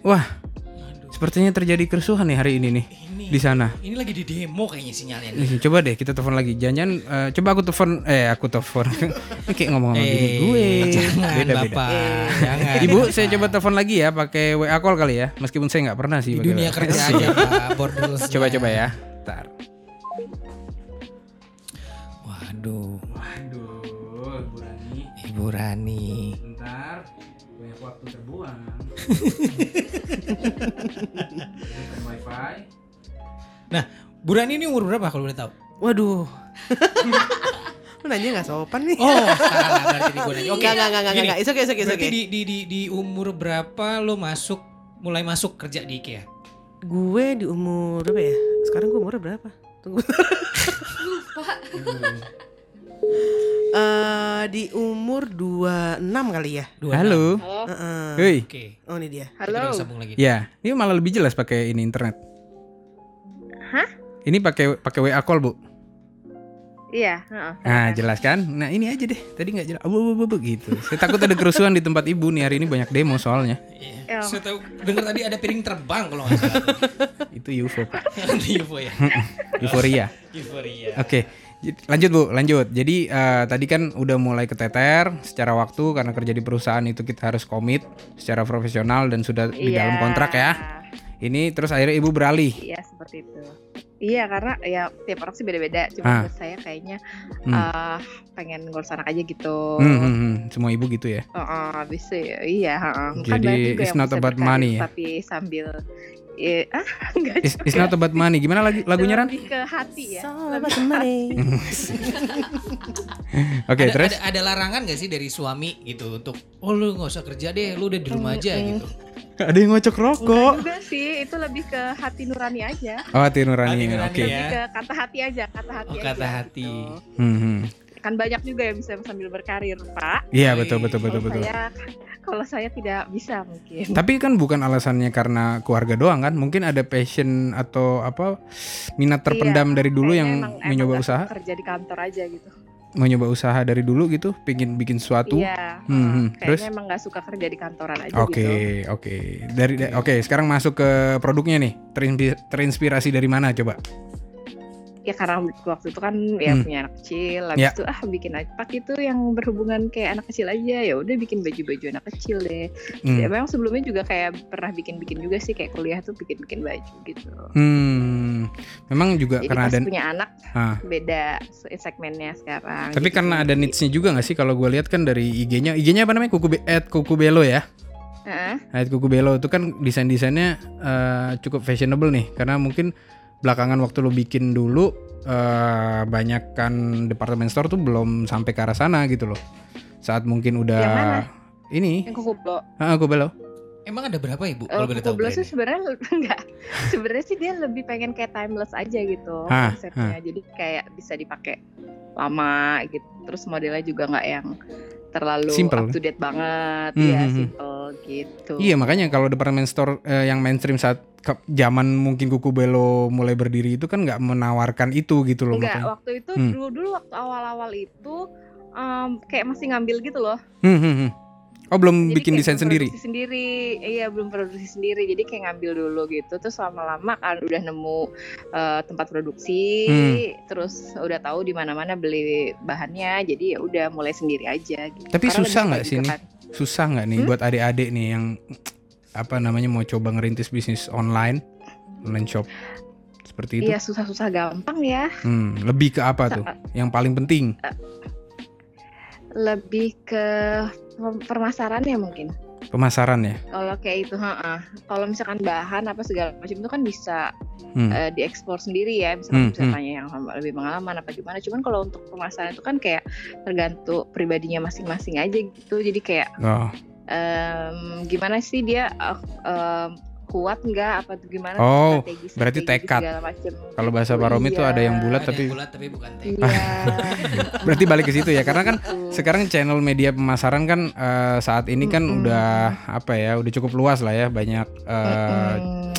Wah, sepertinya terjadi kerusuhan nih hari ini nih Ini di sana. ini lagi di demo kayaknya sinyalnya. nih. Coba deh kita telepon lagi. Jangan eh, coba aku telepon eh aku telepon. Kayak ngomong sama bini Eh, gue. Jangan, Beda beda. Bapak. Jangan. Ibu, saya coba telepon lagi ya pakai WA call kali ya. Meskipun saya nggak pernah sih di dunia WA. kerja aja, Pak. Bordel. Coba-coba ya. Ntar. Waduh, Waduh, Bu Rani. Ibu Rani. Bentar, banyak waktu terbuang. wifi. Nah, Bu Rani ini umur berapa kalau boleh tahu? Waduh. Lu nanya gak sopan nih. Oh, salah berarti gua nanya. Oke. Enggak, enggak, enggak, gini, enggak. It's okay, it's okay, it's Berarti okay. di, di, di, di umur berapa lo masuk mulai masuk kerja di IKEA? Gue di umur berapa ya? Sekarang gue umurnya berapa? Tunggu. Eh di umur 26 kali ya. Dua Halo. Heeh. Hei. Oke. Oh ini dia. Halo. sambung lagi. Ya, ini malah lebih jelas pakai ini internet. Hah? Ini pakai pakai WA call, Bu. iya heeh. Nah, jelas kan? Nah, ini aja deh. Tadi nggak jelas. Abu, abu, abu, gitu. Saya takut ada kerusuhan di tempat Ibu nih. Hari ini banyak demo soalnya. Iya. Saya tahu dengar tadi ada piring terbang kalau nggak salah. Itu UFO, Pak. Itu UFO ya. Euforia. Euforia. Oke. Jadi- Lanjut Bu, lanjut. Jadi eh, tadi kan udah mulai keteter secara waktu karena kerja di perusahaan itu kita harus komit secara profesional dan sudah di Iya. dalam kontrak ya. Ini terus akhirnya Ibu beralih. Iya seperti itu. Iya karena ya tiap orang sih beda-beda. Cuma Ah. saya kayaknya Hmm. eh, pengen ngurus anak aja gitu. Hmm, hmm, hmm. Semua ibu gitu ya. Heeh, bisa ya. Iya, heeh. Kan Jadi, juga it's not about money ya? Tapi sambil eh, ah enggak It's, it's not about money. Gimana lagi lagunya Ran? Lebih ke hati ya. So, Lebih about the money. Oke, ada, terus ada, ada larangan gak sih dari suami gitu untuk oh lu nggak usah kerja deh, lu udah di rumah aja gitu. ada yang ngocok rokok. Enggak juga sih, itu lebih ke hati nurani aja. Oh, hati nurani. Hati Oke. nurani ya. Lebih ke kata hati aja, kata hati Oh, aja. kata hati. gitu. Hmm, hmm. Kan banyak juga yang bisa sambil berkarir, Pak. Iya, betul betul betul kalau betul. saya kalau saya tidak bisa mungkin. Tapi kan bukan alasannya karena keluarga doang kan? Mungkin ada passion atau apa minat terpendam dari dulu yang emang- mencoba usaha, kerja di kantor aja gitu. mencoba usaha dari dulu gitu, pingin bikin sesuatu. Iya. Hmm, hmm. Kayaknya Terus? emang nggak suka kerja di kantoran aja Oke, gitu. oke. Dari da- oke, sekarang masuk ke produknya nih. Terinspirasi dari mana coba? Ya karena waktu itu kan ya Hmm. punya anak kecil, habis Ya. itu ah bikin aja pak itu yang berhubungan kayak anak kecil aja ya udah bikin baju-baju anak kecil deh. Hmm. Ya memang sebelumnya juga kayak pernah bikin-bikin juga sih kayak kuliah tuh bikin-bikin baju gitu. Hmm, memang juga Jadi karena ada punya anak Ah. beda se- segmennya sekarang. Tapi Jadi karena ada needs-nya juga nggak sih kalau gue lihat kan dari IG-nya, IG-nya apa namanya? Kuku Be- at Kuku Belo ya. Heeh. At Kuku Belo itu kan desain-desainnya eh, cukup fashionable nih karena mungkin belakangan waktu lo bikin dulu eh banyak kan department store tuh belum sampai ke arah sana gitu loh. Saat mungkin udah Yang mana? ini, yang kuku blo. ah, Kuku Belo. Emang ada berapa ibu? Eh, Kalau boleh tahu. blo sih sebenarnya enggak. sebenarnya sih dia lebih pengen kayak timeless aja gitu Hah, konsepnya. Jadi kayak bisa dipakai lama gitu. Terus modelnya juga nggak yang terlalu Simple. up to date banget. Hmm, ya hmm, hmm. simple gitu. Iya makanya kalau department store eh, yang mainstream saat ke- zaman mungkin Kuku Belo mulai berdiri itu kan nggak menawarkan itu gitu loh Enggak, makanya. waktu itu Hmm. dulu dulu waktu awal-awal itu em, kayak masih ngambil gitu loh. Hmm, hmm, hmm. Oh belum Jadi bikin desain sendiri. produksi sendiri. Iya, belum produksi sendiri. Jadi kayak ngambil dulu gitu. Terus lama-lama kan udah nemu eh, tempat produksi, Hmm. terus udah tahu di mana-mana beli bahannya. Jadi ya udah mulai sendiri aja gitu. Tapi Karena susah nggak sih nih? Susah nggak nih Hmm? buat adik-adik nih yang apa namanya mau coba ngerintis bisnis online, online shop seperti itu? Iya, susah-susah gampang ya. Hmm, lebih ke apa tuh? Yang paling penting? Lebih ke pem- permasarannya mungkin. Pemasaran ya. Kalau kayak itu, heeh. Kalau misalkan bahan apa segala macam itu kan bisa Hmm. eh, diekspor sendiri ya Hmm, misalkan bisa hmm. tanya yang lebih pengalaman apa gimana cuman kalau untuk pemasaran itu kan kayak tergantung pribadinya masing-masing aja gitu jadi kayak Oh, em, gimana sih dia eh, em, kuat nggak apa tuh gimana Oh, strategi- berarti strategi tekad. Kalau bahasa gitu. Pak Romi tuh ada yang Iya. bulat Ada tapi yang bulat tapi bukan teh. iya berarti balik ke situ ya karena kan Gitu. sekarang channel media pemasaran kan eh, saat ini kan Mm-mm. udah apa ya udah cukup luas lah ya banyak eh, Mm-mm.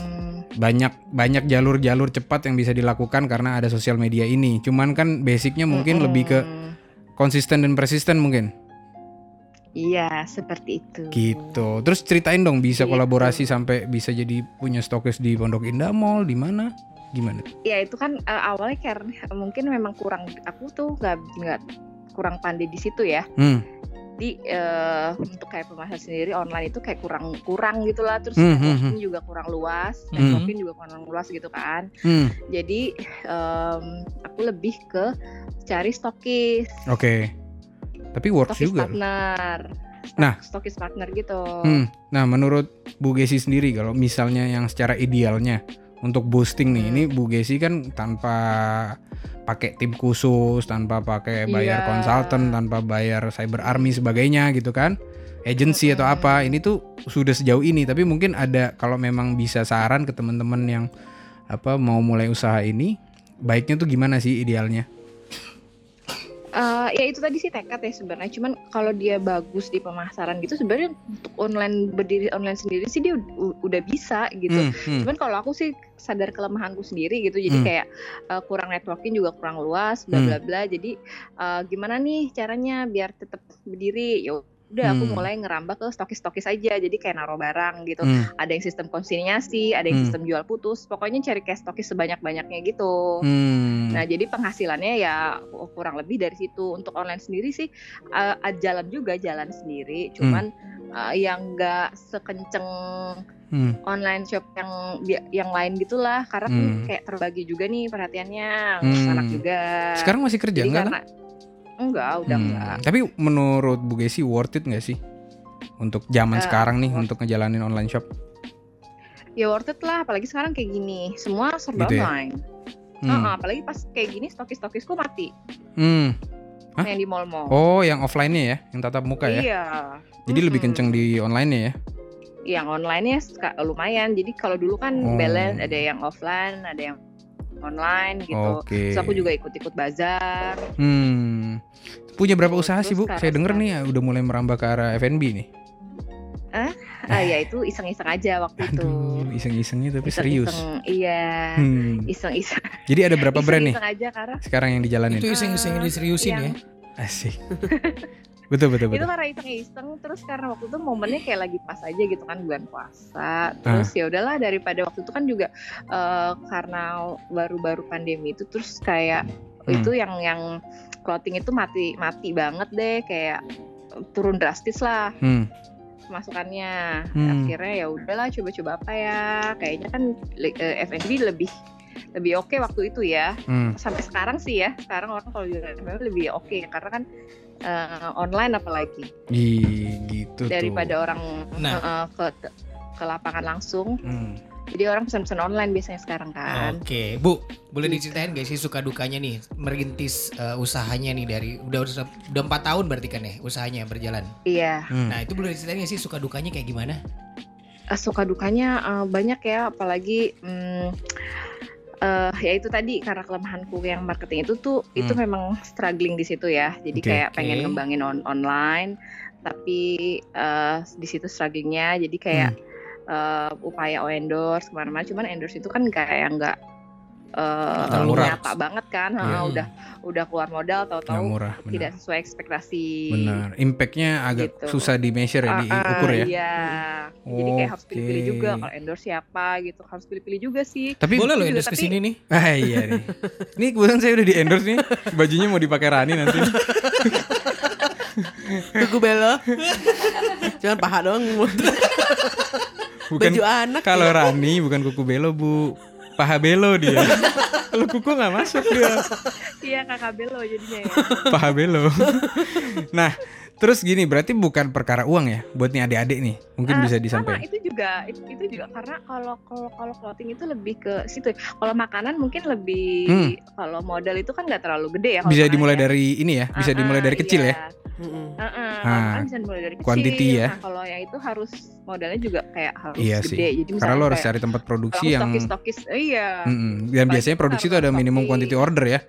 banyak banyak jalur-jalur cepat yang bisa dilakukan karena ada sosial media ini cuman kan basicnya mungkin lebih ke konsisten dan persisten mungkin iya seperti itu. Gitu. Terus ceritain dong bisa Gitu. kolaborasi sampai bisa jadi punya stokis di Pondok Indah Mall di mana? Gimana? Ya itu kan eh, awalnya karena mungkin memang kurang aku tuh nggak nggak kurang pandai di situ ya. Hmm. jadi eh, untuk kayak pemasaran sendiri online itu kayak kurang kurang gitulah terus Hmm, hmm, networking juga kurang luas Hmm. networking juga kurang luas gitu kan. Hmm. jadi em, aku lebih ke cari stokis. Oke tapi works stokis juga partner Nah. stokis partner gitu Hmm. Nah, menurut Bu Gesi sendiri kalau misalnya yang secara idealnya untuk boosting nih, Hmm. ini Bu Gesi kan tanpa pakai tim khusus, tanpa pakai bayar Iya. konsultan, tanpa bayar cyber army sebagainya gitu kan. Agency atau Mm-mm. apa, ini tuh sudah sejauh ini, tapi mungkin ada kalau memang bisa saran ke teman-teman yang apa mau mulai usaha ini, baiknya tuh gimana sih idealnya? Eh, ya itu tadi sih tekad ya sebenarnya cuman kalau dia bagus di pemasaran gitu sebenarnya untuk online berdiri online sendiri sih dia udah bisa gitu Hmm, hmm. Cuman kalau aku sih sadar kelemahanku sendiri gitu, jadi Hmm. kayak uh, kurang networking juga kurang luas, bla Hmm. bla bla. Jadi uh, gimana nih caranya biar tetap berdiri? Yo udah aku Hmm. mulai ngerambah ke stokis-stokis aja jadi kayak naruh barang gitu Hmm. ada yang sistem konsinyasi ada yang Hmm. sistem jual putus pokoknya cari cash stokis sebanyak-banyaknya gitu Hmm. Nah, jadi penghasilannya ya kurang lebih dari situ. Untuk online sendiri sih uh, jalan juga jalan sendiri, cuman uh, yang nggak sekenceng Hmm. online shop yang yang lain gitulah. Karena kan Hmm. kayak terbagi juga nih perhatiannya, Hmm. anak juga. Sekarang masih kerja jadi enggak? Enggak, udah Hmm. enggak. Tapi menurut Bu Gesi worth it nggak sih? Untuk zaman Eh, sekarang nih untuk ngejalanin online shop. Ya worth it lah, apalagi sekarang kayak gini, semua serba Gitu ya? online. Hmm. Heeh, apalagi pas kayak gini stokis-stokisku mati Hmm. Hah? yang di mall-mall. Oh, yang offline-nya ya, yang tatap muka ya. Iya. Jadi lebih Mm-mm. kenceng di online-nya ya. yang online-nya lumayan. Jadi kalau dulu kan Oh. balance ada yang offline, ada yang online gitu. Oke. Terus aku juga ikut-ikut bazar. Hmm. Punya berapa Terus usaha sih, Bu? Saya denger nih ya udah mulai merambah ke arah F&B nih. Ah ya itu iseng-iseng aja waktu itu. Aduh, iseng-isengnya tapi serius. Iseng-iseng, Iya. Hmm. Iseng-iseng. Jadi ada berapa brand nih Iseng-iseng aja karena sekarang yang dijalanin? Itu iseng-iseng diseriusin yang- ya. Asik. betul betul itu betul. karena iseng-iseng terus karena waktu itu momennya kayak lagi pas aja gitu kan bulan puasa terus ya udahlah daripada waktu itu kan juga eh, karena baru-baru pandemi itu terus kayak Hmm. itu yang yang clothing itu mati mati banget deh kayak turun drastis lah Hmm. pemasukannya Hmm. akhirnya ya udahlah coba-coba apa ya kayaknya kan li- eh, F&B lebih lebih oke waktu itu ya Hmm. sampai sekarang sih ya sekarang orang kalau jualan F&B lebih oke karena kan eh, online apalagi Ih, gitu daripada tuh. orang Nah. eh, ke ke lapangan langsung Hmm. jadi orang pesan-pesan online biasanya sekarang kan Oke, Bu, boleh diceritain gak sih suka dukanya nih merintis eh, usahanya nih dari udah udah udah empat tahun berarti kan ya usahanya berjalan. iya Hmm. Nah itu boleh diceritain gak sih suka dukanya kayak gimana? Eh, suka dukanya eh, banyak ya apalagi hmm, eh ya itu tadi karena kelemahanku yang marketing itu tuh itu Hmm. memang struggling di situ ya jadi Oke. kayak pengen Oke. ngembangin on online tapi eh, di situ strugglingnya jadi kayak Hmm. eh, upaya endorse ke mana-mana cuman endorse itu kan kayak nggak eh, murah. nyata banget kan Ha, Iya. udah udah keluar modal tahu-tahu murah, benar. tidak sesuai ekspektasi Benar. Impactnya agak Gitu. susah di measure ya, ah, diukur ya. Iya. Jadi kayak harus pilih-pilih juga kalau endorse siapa gitu. Harus pilih-pilih juga sih. Tapi boleh loh endorse tapi- ke sini nih. Ah iya nih. Ini kebetulan saya udah di endorse nih. Bajunya mau dipakai Rani nanti. Kuku belo. Jangan paha doang. Bukan Baju anak. kalau Rani bukan kuku belo, Bu. Paha belo dia. kalau kuku nggak masuk dia. Iya kakak Belo jadinya ya. Paha belo. nah, terus gini berarti bukan perkara uang ya buat nih adik-adik nih. Mungkin Ah, bisa Sama disampaikan. itu juga itu, itu juga karena kalau kalau kalau clothing itu lebih ke situ. ya. Kalau makanan mungkin lebih Hmm. kalau modal itu kan nggak terlalu gede ya. Bisa dimulai ya. dari ini ya, bisa Ah, dimulai ah, dari kecil iya. ya. Mm-mm. Heeh, Ah, kalau makan bisa dimulai dari kecil. quantity ya. Nah, kalau yang itu harus modalnya juga kayak harus Iya gede. sih. Jadi Karena lo harus cari tempat produksi yang stokis-stokis, iya. Mm-mm. dan Apalagi biasanya kita produksi itu ada minimum stokis. quantity order ya.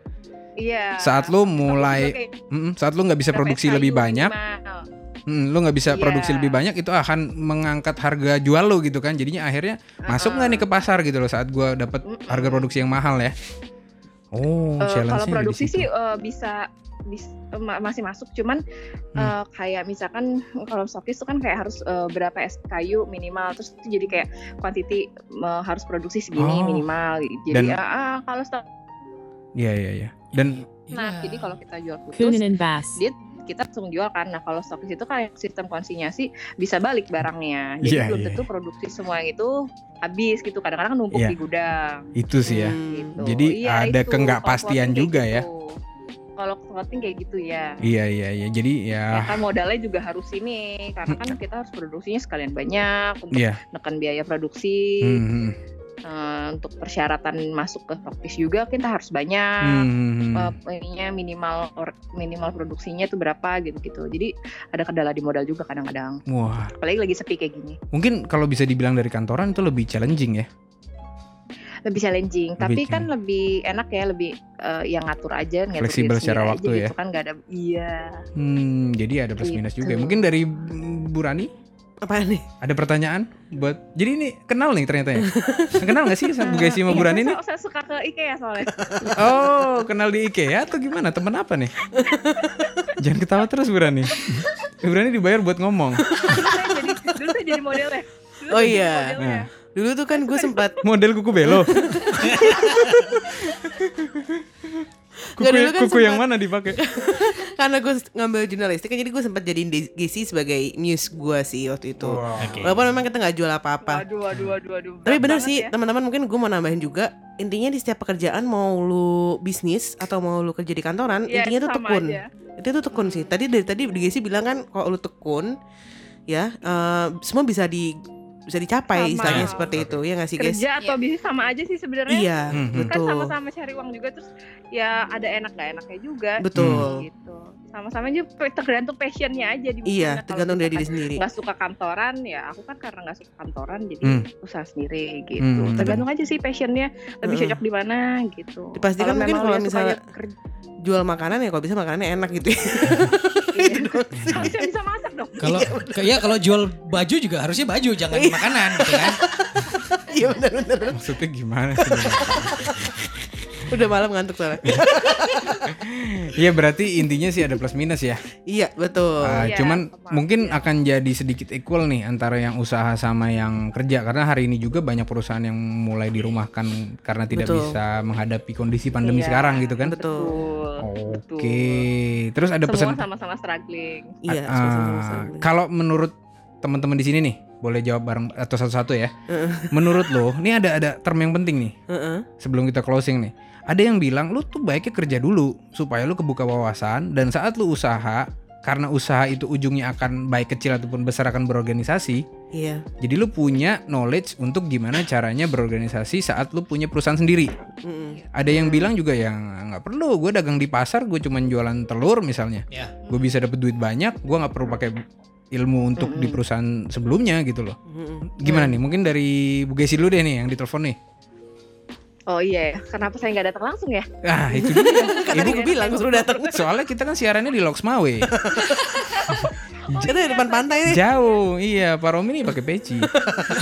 Iya. Saat juga mulai kayak Mm-mm, saat lo nggak bisa berapa produksi SKU lebih banyak, minimal. mm, lo nggak bisa Iya. produksi lebih banyak itu akan mengangkat harga jual lo gitu kan. Jadinya akhirnya masuk nggak nih ke pasar gitu loh saat gua dapat Mm-mm. harga produksi yang mahal ya. Oh, challenge-nya kalau produksi sih eh, bisa bis- eh, ma- masih masuk cuman Hmm. eh, kayak misalkan kalau stokis itu kan kayak harus eh, berapa SKU minimal terus itu jadi kayak quantity eh, harus produksi segini Oh. minimal jadi Dan- ah, ah, kalau stok Iya iya iya. Dan nah Iya. jadi kalau kita jual putus dia kita langsung jual kan nah kalau stokis itu kayak sistem konsinyasi bisa balik barangnya jadi belum iya, tentu produksi semua yang itu habis gitu kadang-kadang numpuk Iya. di gudang itu sih ya. Hmm. gitu. Jadi Iya, ada clothing juga ya. gitu. Kalau clothing kayak gitu ya. Iya iya iya. Jadi Ya ya kan modalnya juga harus ini karena kan kita harus produksinya sekalian banyak untuk iya. nekan biaya produksi, Hmm, hmm, eh, untuk persyaratan masuk ke stokis juga kita harus banyak. hmm, ininya minimal or- minimal produksinya itu berapa gitu-gitu. Jadi ada kendala di modal juga kadang-kadang. Wah, Apalagi lagi sepi kayak gini. mungkin kalau bisa dibilang dari kantoran itu lebih challenging ya. Lebih challenging, Lebih tapi challenging. kan lebih enak ya, lebih eh, yang ngatur aja, ngatur Fleksibel secara waktu aja ya. Gitu kan nggak ada iya. Hmm, jadi ada plus minus juga. Gitu. Mungkin dari mm, Bu Rani Apa nih? ada pertanyaan buat. Jadi ini kenal nih ternyata ya. kenal nggak sih sama Bu Gesi sama Bu Iya, Rani nih? saya, saya suka ke IKEA soalnya. Oh, kenal di IKEA atau gimana? Temen apa nih? Jangan ketawa terus Bu Rani. Dibayar buat ngomong. dulu saya jadi dulu saya jadi modelnya Dulu Oh iya. modelnya. Dulu tuh kan gue sempat Model kuku belo. kuku Nggak, dulu kan kuku yang sempat- mana dipakai? karena gue ngambil jurnalistik kan jadi gue sempat jadiin Gesi sebagai muse gue sih waktu itu. Oke. Walaupun memang kita nggak jual apa-apa. Tapi banget sih ya. teman-teman mungkin gue mau nambahin juga intinya di setiap pekerjaan mau lu bisnis atau mau lu kerja di kantoran Iya, intinya sama tekun. aja. Itu tuh tekun sih. Tadi dari tadi Gesi bilang kan kalau lu tekun ya eh, semua bisa di bisa dicapai Sama. istilahnya Iya. seperti itu ya nggak sih guys? kerja atau bisnis sama aja sih sebenarnya Iya Mhm. kan betul sama-sama cari uang juga terus ya ada enak gak enaknya juga betul. gitu sama-sama aja tergantung passionnya aja di Iya. Kalau tergantung dari diri sendiri. nggak suka kantoran ya aku kan karena nggak suka kantoran jadi Hmm. usaha sendiri gitu Hmm. tergantung aja sih passionnya lebih Heeh. cocok di mana gitu Dipastikan mungkin memang kalau lu misalnya kerja, Jual makanan ya kalau bisa makanannya enak gitu. ya. iya. harusnya bisa masak dong Kalau ya kalau jual baju juga harusnya baju jangan makanan gitu kan. Iya benar-benar. Maksudnya gimana sih? Udah malam ngantuk soalnya. Iya berarti intinya sih ada plus minus ya. iya betul. Ah, Iya, cuman mungkin iya. akan jadi sedikit equal nih antara yang usaha sama yang kerja karena hari ini juga banyak perusahaan yang mulai dirumahkan karena tidak Betul. bisa menghadapi kondisi pandemi Iya, sekarang gitu kan. Betul. Oke. Terus ada pesan semua sama-sama struggling Iya. Sama-sama. kalau menurut teman-teman di sini nih, boleh jawab bareng atau satu-satu ya. menurut lo, ini ada ada term yang penting nih Heeh. sebelum kita closing nih. Ada yang bilang lu tuh baiknya kerja dulu supaya lu kebuka wawasan dan saat lu usaha karena usaha itu ujungnya akan baik kecil ataupun besar akan berorganisasi. Iya. Jadi lu punya knowledge untuk gimana caranya berorganisasi saat lu punya perusahaan sendiri. Mm-mm. Ada yang bilang juga yang nggak perlu, gue dagang di pasar, gue cuman jualan telur misalnya. Ya. Gue bisa dapet duit banyak, gue nggak perlu pakai ilmu untuk di perusahaan sebelumnya gitu loh. Mm-mm. Gimana nih? Mungkin dari Bu Gesi dulu deh nih yang ditelepon nih. Oh iya ya kenapa saya nggak datang langsung ya Ah itu dia. Tadi gue bilang suruh datang. Soalnya kita kan siarannya di Loksmawe. Kita di depan pantai nih. Jauh, iya. Pak Romi nih pakai peci.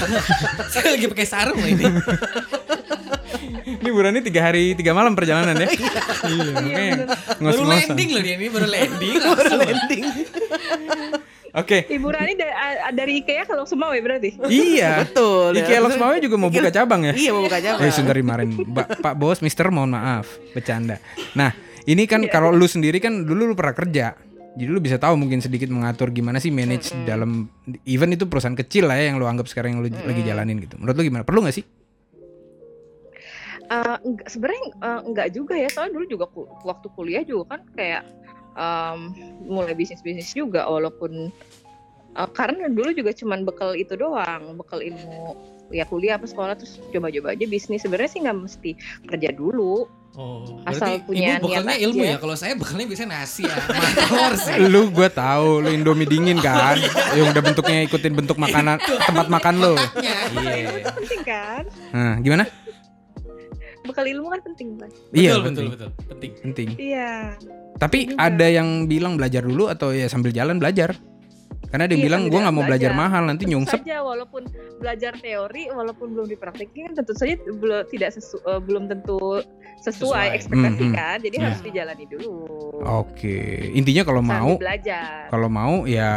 Saya lagi pakai sarung loh ini. Ini burannya tiga hari tiga malam perjalanan ya. iya, makanya Baru ngos-ngosan. landing loh dia ini baru landing. Baru landing. Oke, Ibu Rani da- a- dari IKEA kalau semua ya berarti iya. Betul. IKEA Loksmawe juga mau buka cabang ya. Iya mau buka cabang. Eh sebentar kemarin, Mbak Pak Bos, Mister mohon maaf, bercanda. Nah, ini kan kalau lu sendiri kan dulu lu pernah kerja. Jadi lu bisa tahu mungkin sedikit mengatur gimana sih manage dalam event itu perusahaan kecil lah ya yang lu anggap sekarang yang lu lagi jalanin gitu. Menurut lu gimana? Perlu nggak sih? Eh, enggak sebenarnya eh, enggak juga ya soalnya dulu juga ku- waktu kuliah juga kan kayak em, mulai bisnis bisnis juga walaupun eh, karena dulu juga cuman bekal itu doang bekal ilmu ya kuliah apa sekolah terus coba-coba aja bisnis. Sebenarnya sih nggak mesti kerja dulu. Oh, Asal berarti punya ibu bekalnya ilmu aja. ya. Kalau saya bekalnya biasanya nasi ya, sih. lu gue tahu lu Indomie dingin kan? Yang udah bentuknya ikutin bentuk makanan tempat makan lu. Iya. Ilmu kan penting kan? Nah gimana? Bekal ilmu kan penting kan iya betul, betul, penting. betul, penting. penting. Iya tapi Juga. ada yang bilang belajar dulu atau ya sambil jalan belajar karena yang Iya, bilang gue nggak mau belajar belajar. mahal nanti Tentu nyungsep saja walaupun belajar teori walaupun belum dipraktekin kan tentu saja belum tidak sesu, eh, belum tentu sesuai, Sesuai. ekspektasi Hmm, hmm. kan jadi Ya. harus dijalani dulu oke intinya kalau Sambil mau belajar kalau mau ya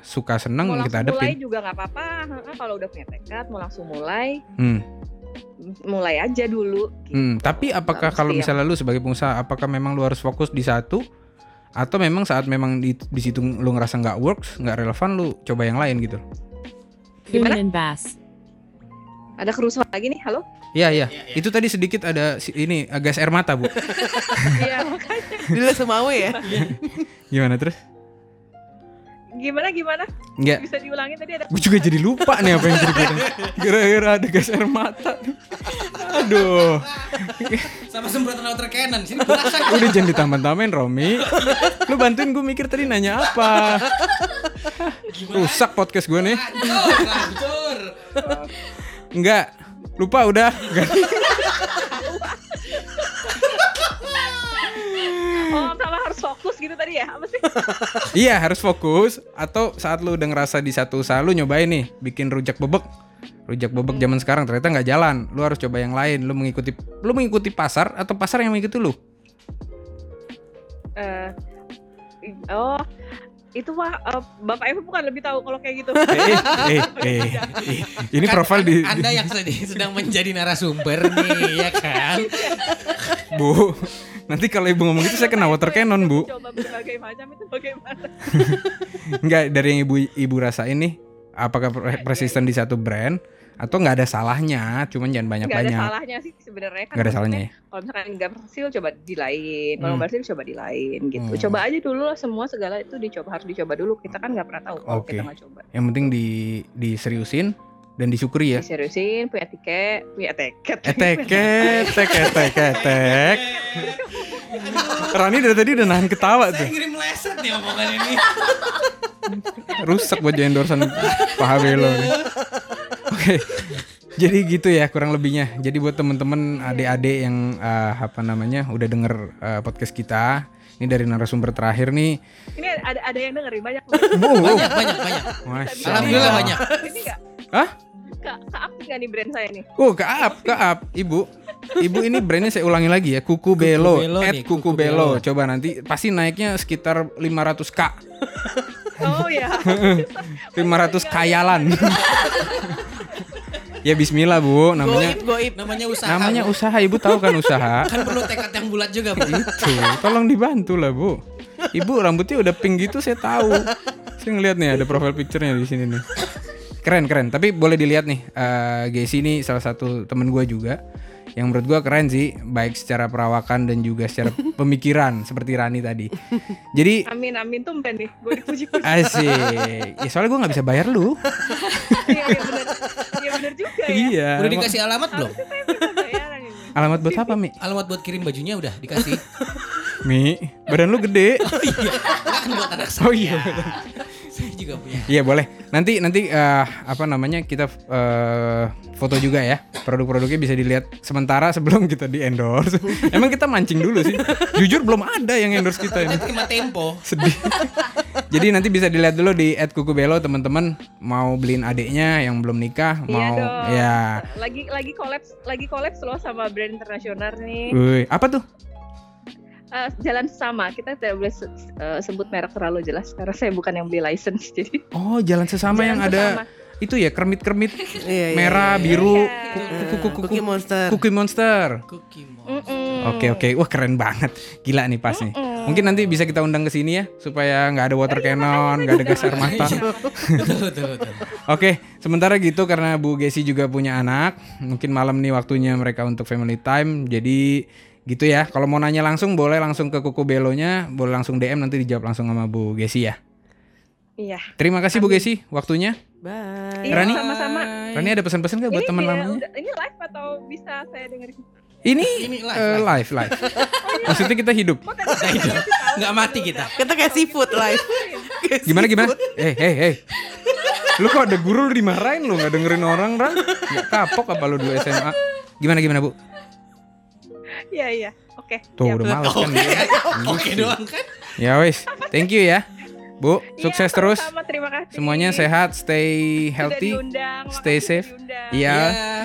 suka seneng mau kita langsung mulai juga nggak apa-apa kalau udah punya tekad mau langsung mulai hmm. Mulai aja dulu gitu. Hmm, tapi apakah kalau yang- misalnya lu sebagai pengusaha apakah memang lu harus fokus di satu atau memang saat memang di, di situ lu ngerasa nggak works nggak relevan lu coba yang lain gitu Gimana? Bass. ada kerusuhan lagi nih halo Iya iya. Iya, iya. Itu tadi sedikit ada si- ini gas air mata bu. iya makanya Dulu semawe ya. Gimana terus? Gimana gimana Enggak. bisa diulangi tadi ada Gue juga jadi lupa nih apa yang ceritain. Gara-gara ada gas air mata. Aduh. Sama semprotan water cannon sini berasa Udah jangan ditambah-tambahin Romi. Lu bantuin gue mikir tadi nanya apa. Rusak podcast gue nih. hancur, hancur. Enggak. Lupa udah. Oh sama harus fokus gitu tadi ya apa sih Iya harus fokus atau saat lu udah ngerasa di satu usaha lu nyobain nih bikin rujak bebek rujak bebek zaman sekarang ternyata nggak jalan lu harus coba yang lain lu mengikuti lu mengikuti pasar atau pasar yang mengikuti lu Eh, oh itu mah eh, Bapak Ibu bukan lebih tahu kalau kayak gitu. Eh, eh, eh, eh. Ini Kan profil di, Anda yang sedih, sedang menjadi narasumber nih, ya kan? Bu. Nanti kalau ibu ngomong gitu saya kena water cannon, Bu. Coba berbagai macam itu bagaimana? Enggak dari yang ibu ibu rasain nih, apakah persisten di satu brand atau nggak ada salahnya, cuman jangan Nggak ada salahnya sih sebenarnya kan. Nggak ada salahnya ya. Kalau misalkan nggak berhasil coba di lain, kalau Hmm. berhasil coba di lain gitu. Hmm. Coba aja dulu lah semua segala itu dicoba harus dicoba dulu. Kita kan nggak pernah tahu kalau Oke. kita nggak coba. Yang penting di diseriusin dan disyukuri ya. Diseriusin, punya tiket, punya tiket. Etek, etek, etek, etek. Rani dari tadi udah nahan ketawa Saya tuh. ngirim meleset nih omongan ini. Rusak buat endorsan Pak Habelo nih. Oke. Jadi gitu ya kurang lebihnya. Jadi buat temen-temen adik-adik yang eh, apa namanya udah denger eh, podcast kita, ini dari narasumber terakhir nih. Ini ada ada yang dengerin banyak. Banyak, banyak, banyak. Masya Alhamdulillah banyak. Ini nggak? Hah? Kak, kak aktif nggak nih brand saya nih? Oh, keap, keap, ibu. Ibu ini brandnya saya ulangi lagi ya, Kuku Belo, Belo at nih, Kuku Kuku Belo. Belo. Coba nanti pasti naiknya sekitar 500k, Oh ya. 500 kayalan. ya Bismillah bu, namanya Goib, goib. Namanya usaha. namanya Bu. usaha, ibu tahu kan usaha. Kan perlu tekad yang bulat juga, Bu. Tuh, tolong dibantu lah bu. Ibu rambutnya udah pink gitu saya tahu. Saya ngeliat nih ada profile picture-nya di sini nih. Keren keren. Tapi boleh dilihat nih, eh Gesi ini salah satu temen gue juga. Yang menurut gue keren sih, baik secara perawakan dan juga secara pemikiran seperti Rani tadi. Jadi Amin amin tuh nih. Gue dipuji-puji. asik. Ya soalnya gue nggak bisa bayar lu. Iya iya benar. Iya benar juga ya. Iya. Udah dikasih alamat belum? Alamat buat apa Mi? Alamat buat kirim bajunya udah dikasih. Mi, badan lu gede. kan buat anak saya. Oh iya. Saya juga punya. Iya boleh. Nanti nanti eh, apa namanya kita eh, foto juga ya. Produk-produknya bisa dilihat sementara sebelum kita di endorse. Emang kita mancing dulu sih. Jujur belum ada yang endorse kita ini. Terima tempo. Sedih. Jadi nanti bisa dilihat dulu di @kukubelo teman-teman mau beliin adiknya yang belum nikah Iya mau dong. ya. Lagi lagi kolaps lagi kolaps loh sama brand internasional nih. Wih, apa tuh? Eh, jalan sama. Kita tidak boleh se- eh, sebut merek terlalu jelas karena saya bukan yang beli license jadi. Oh, jalan sesama Jalan yang ada sesama. itu ya kermit-kermit Iya, iya, merah, iya. biru, Iya. kuku kuku kuku Cookie Monster. Cookie Monster. Cookie Monster. Oke oke, wah keren banget, gila nih pas nih. Mungkin nanti bisa kita undang ke sini ya, supaya nggak ada water cannon, nggak ada gas air mata. Betul, betul, betul. Oke, sementara gitu karena Bu Gesi juga punya anak, mungkin malam nih waktunya mereka untuk family time. Jadi gitu ya. Kalau mau nanya langsung boleh langsung ke Kuku Belonya, boleh langsung DM nanti dijawab langsung sama Bu Gesi ya. Iya. Terima kasih Bu Gesi waktunya. Bye. Iya, Rani? sama-sama. Rani ada pesan-pesan nggak buat Ini teman udah- Ini live atau bisa saya dengerin? Ini, Ini live, eh, live, live. Maksudnya kita hidup. Nggak mati kita. Kita kayak seafood live. Gimana gimana? Eh, eh, eh. Lu kok ada guru lu dimarahin lu nggak dengerin orang, Ran? Nggak kapok apa lu dulu SMA? Gimana gimana, Bu? Iya iya. Oke. Tuh siap. udah males kan Oke, dia. oke doang kan? Ya wes, thank you ya. Bu, Iya, sukses terus. sama-sama, terima kasih. Semuanya sehat, stay healthy. diundang, stay safe. Iya.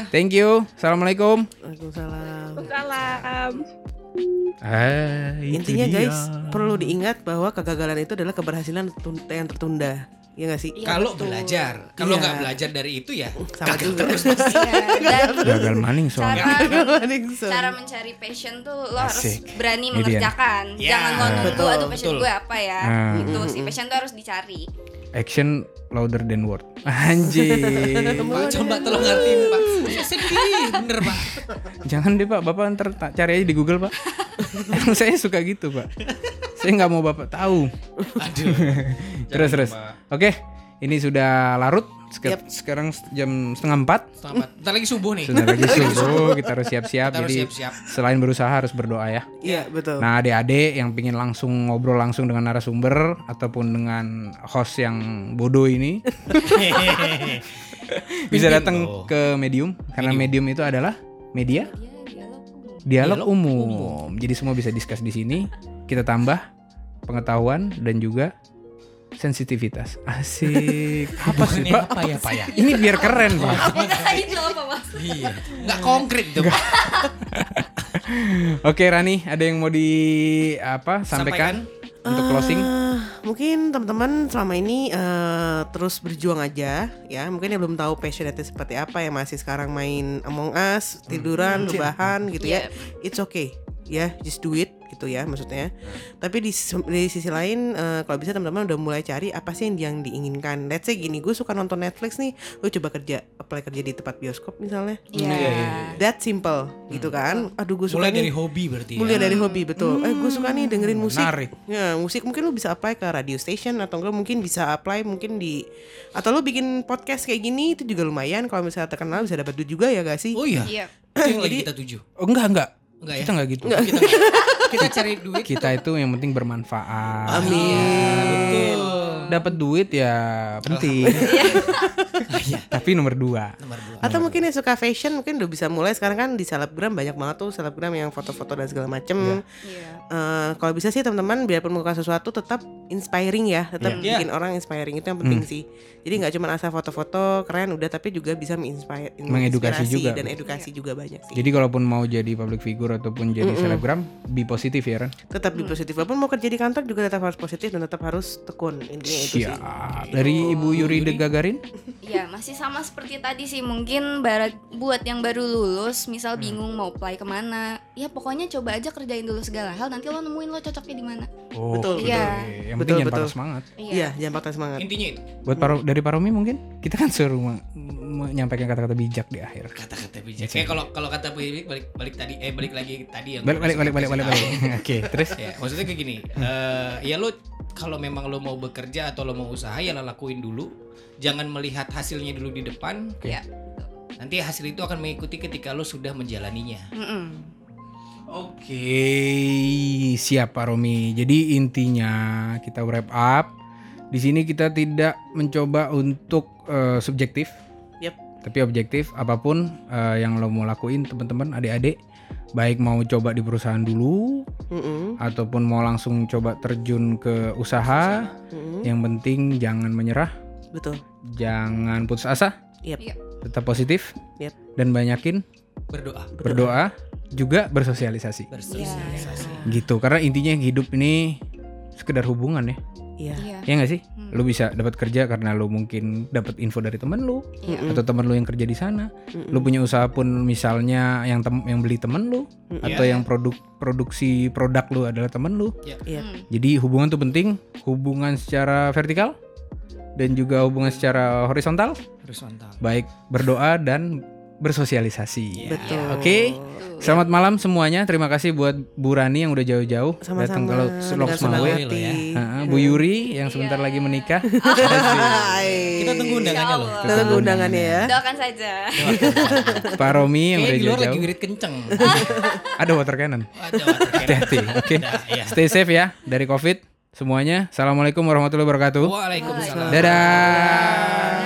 Thank you. Assalamualaikum. Waalaikumsalam. Salam. Ah, Intinya dia. guys, perlu diingat bahwa kegagalan itu adalah keberhasilan yang tertunda. Ya nggak sih? Iya, Kalau belajar, kalau Iya. nggak belajar dari itu ya Sama gagal juga. terus. Iya, dan gagal maning soalnya. cara cara mencari passion tuh lo harus Asik. berani Ini dia. mengerjakan Ya, jangan lo nunggu betul, aduh passion betul. gue apa ya Ah. itu si passion tuh harus dicari Action louder than word. Anjir. Pak, coba tolong ngertiin Pak. Sedih, bener Pak. Jangan deh Pak, Bapak ntar ta- cari aja di Google Pak. Emang saya suka gitu Pak. Saya nggak mau Bapak tahu. Aduh. terus terus. Oke, ini sudah larut. Sek- Yap. Sekarang jam setengah empat. Selamat. Ntar lagi subuh nih. Sudah lagi subuh, kita harus siap-siap. Kita harus Jadi siap-siap. selain berusaha harus berdoa ya. Iya betul. Nah, adik-adik yang pingin langsung ngobrol langsung dengan narasumber ataupun dengan host yang bodoh ini bisa datang ke medium karena medium itu adalah media dia dialog umum. dialog Dialog umum. Jadi semua bisa discuss di sini. Kita tambah pengetahuan dan juga sensitivitas. Asik. Apa sih, Pak? apa ya, Pak ya? Ini biar keren, Pak. Apa mas Iya. Nggak konkret tuh Pak. Oke, Rani, ada yang mau di apa? Sampaikan? untuk closing? Eh, mungkin teman-teman selama ini eh, terus berjuang aja ya. Mungkin yang belum tahu passionnya seperti apa yang masih sekarang main Among Us, tiduran, rebahan gitu ya. It's okay. Ya, just do it gitu ya maksudnya. Tapi di, di sisi lain eh, kalau bisa teman-teman udah mulai cari apa sih yang, yang diinginkan. Let's say gini, gue suka nonton Netflix nih, gue coba kerja apply kerja di tempat bioskop misalnya. Iya. That simple gitu kan. Aduh gue suka Mulai nih dari hobi berarti ya. mulai dari hobi betul eh gue suka nih dengerin musik menarik. ya musik mungkin lu bisa apply ke radio station atau enggak mungkin bisa apply mungkin di atau lu bikin podcast kayak gini itu juga lumayan kalau misalnya terkenal bisa dapat duit juga ya gak sih Oh iya. Iya. Itu yang lagi kita tuju. Oh enggak enggak. Enggak ya? Kita enggak gitu. Kita, kita cari duit. Kita itu yang penting bermanfaat. amin Dapat duit ya penting. Tapi nomor dua. Nomor dua. atau mungkin yang suka fashion mungkin udah bisa mulai sekarang kan di selebgram banyak banget tuh selebgram yang foto-foto dan segala macem Iya. Eh, kalau bisa sih teman-teman biarpun melakukan sesuatu tetap inspiring ya tetap Iya. bikin orang inspiring itu yang penting sih jadi nggak cuma asal foto-foto keren udah tapi juga bisa menginspire Mengedukasi menginspirasi juga. dan edukasi juga banyak sih Jadi kalaupun mau jadi public figure ataupun jadi selebgram, be positif ya Ran. tetap di positif walaupun mau kerja di kantor juga tetap harus positif dan tetap harus tekun intinya itu sih Siap. Dari Ibu Yuri De Gagarin? Ya masih sama seperti tadi sih mungkin barat buat yang baru lulus misal Hmm. bingung mau apply ke mana ya pokoknya coba aja kerjain dulu segala hal nanti lo nemuin lo cocoknya di mana Oh, Betul, betul. Yang Betul, penting jangan patah semangat. iya jangan patah semangat Intinya itu. Buat Paro, dari Paromi mungkin kita kan suruh me- menyampaikan kata-kata bijak di akhir. Kata-kata bijak. Kayak kalau kalau kata bijak balik balik tadi eh balik lagi tadi yang Balik balik balik balik balik. balik. Oke, terus ya maksudnya kayak gini eh ya lo kalau memang lo mau bekerja atau lo mau usaha ya lo lakuin dulu jangan melihat hasilnya dulu di depan ya nanti hasil itu akan mengikuti ketika lo sudah menjalaninya Mm-mm. Oke, siap Pak Romi. Jadi intinya kita wrap up. Di sini kita tidak mencoba untuk eh, subjektif, Yep. tapi objektif. Apa pun eh, yang lo mau lakuin, teman-teman, adik-adik, baik mau coba di perusahaan dulu, Mm-mm. ataupun mau langsung coba terjun ke usaha. Mm-mm. Yang penting jangan menyerah, betul jangan putus asa, Yep. Tetap positif, Yep. dan banyakin berdoa berdoa, juga bersosialisasi. bersosialisasi gitu karena intinya hidup ini sekedar hubungan ya iya Iya. ya nggak sih Hmm. lu bisa dapat kerja karena lu mungkin dapat info dari temen lu Iya. atau temen lu yang kerja di sana Mm-mm. lu punya usaha pun misalnya yang tem yang beli temen lu Mm-mm. atau yang produk produksi produk lu adalah temen lu Iya. Hmm. jadi hubungan tuh penting hubungan secara vertikal dan juga hubungan secara horizontal mantap baik berdoa dan bersosialisasi betul Oke. Selamat malam semuanya. Terima kasih buat Bu Rani yang udah jauh-jauh datang kalau dengan Loks senang Mawe. Mawe. hati. Ha-ha, Bu Yuri yang sebentar lagi menikah. Kita tunggu undangannya loh Kita tunggu undangannya ya Doakan saja. Pak Romi yang udah luar lagi jauh-jauh. wirid kenceng Ada water cannon. ada water cannon. Hati-hati. Oke. Dah, ya. Stay safe ya dari Covid semuanya. Assalamualaikum warahmatullahi wabarakatuh. Waalaikumsalam Dadah.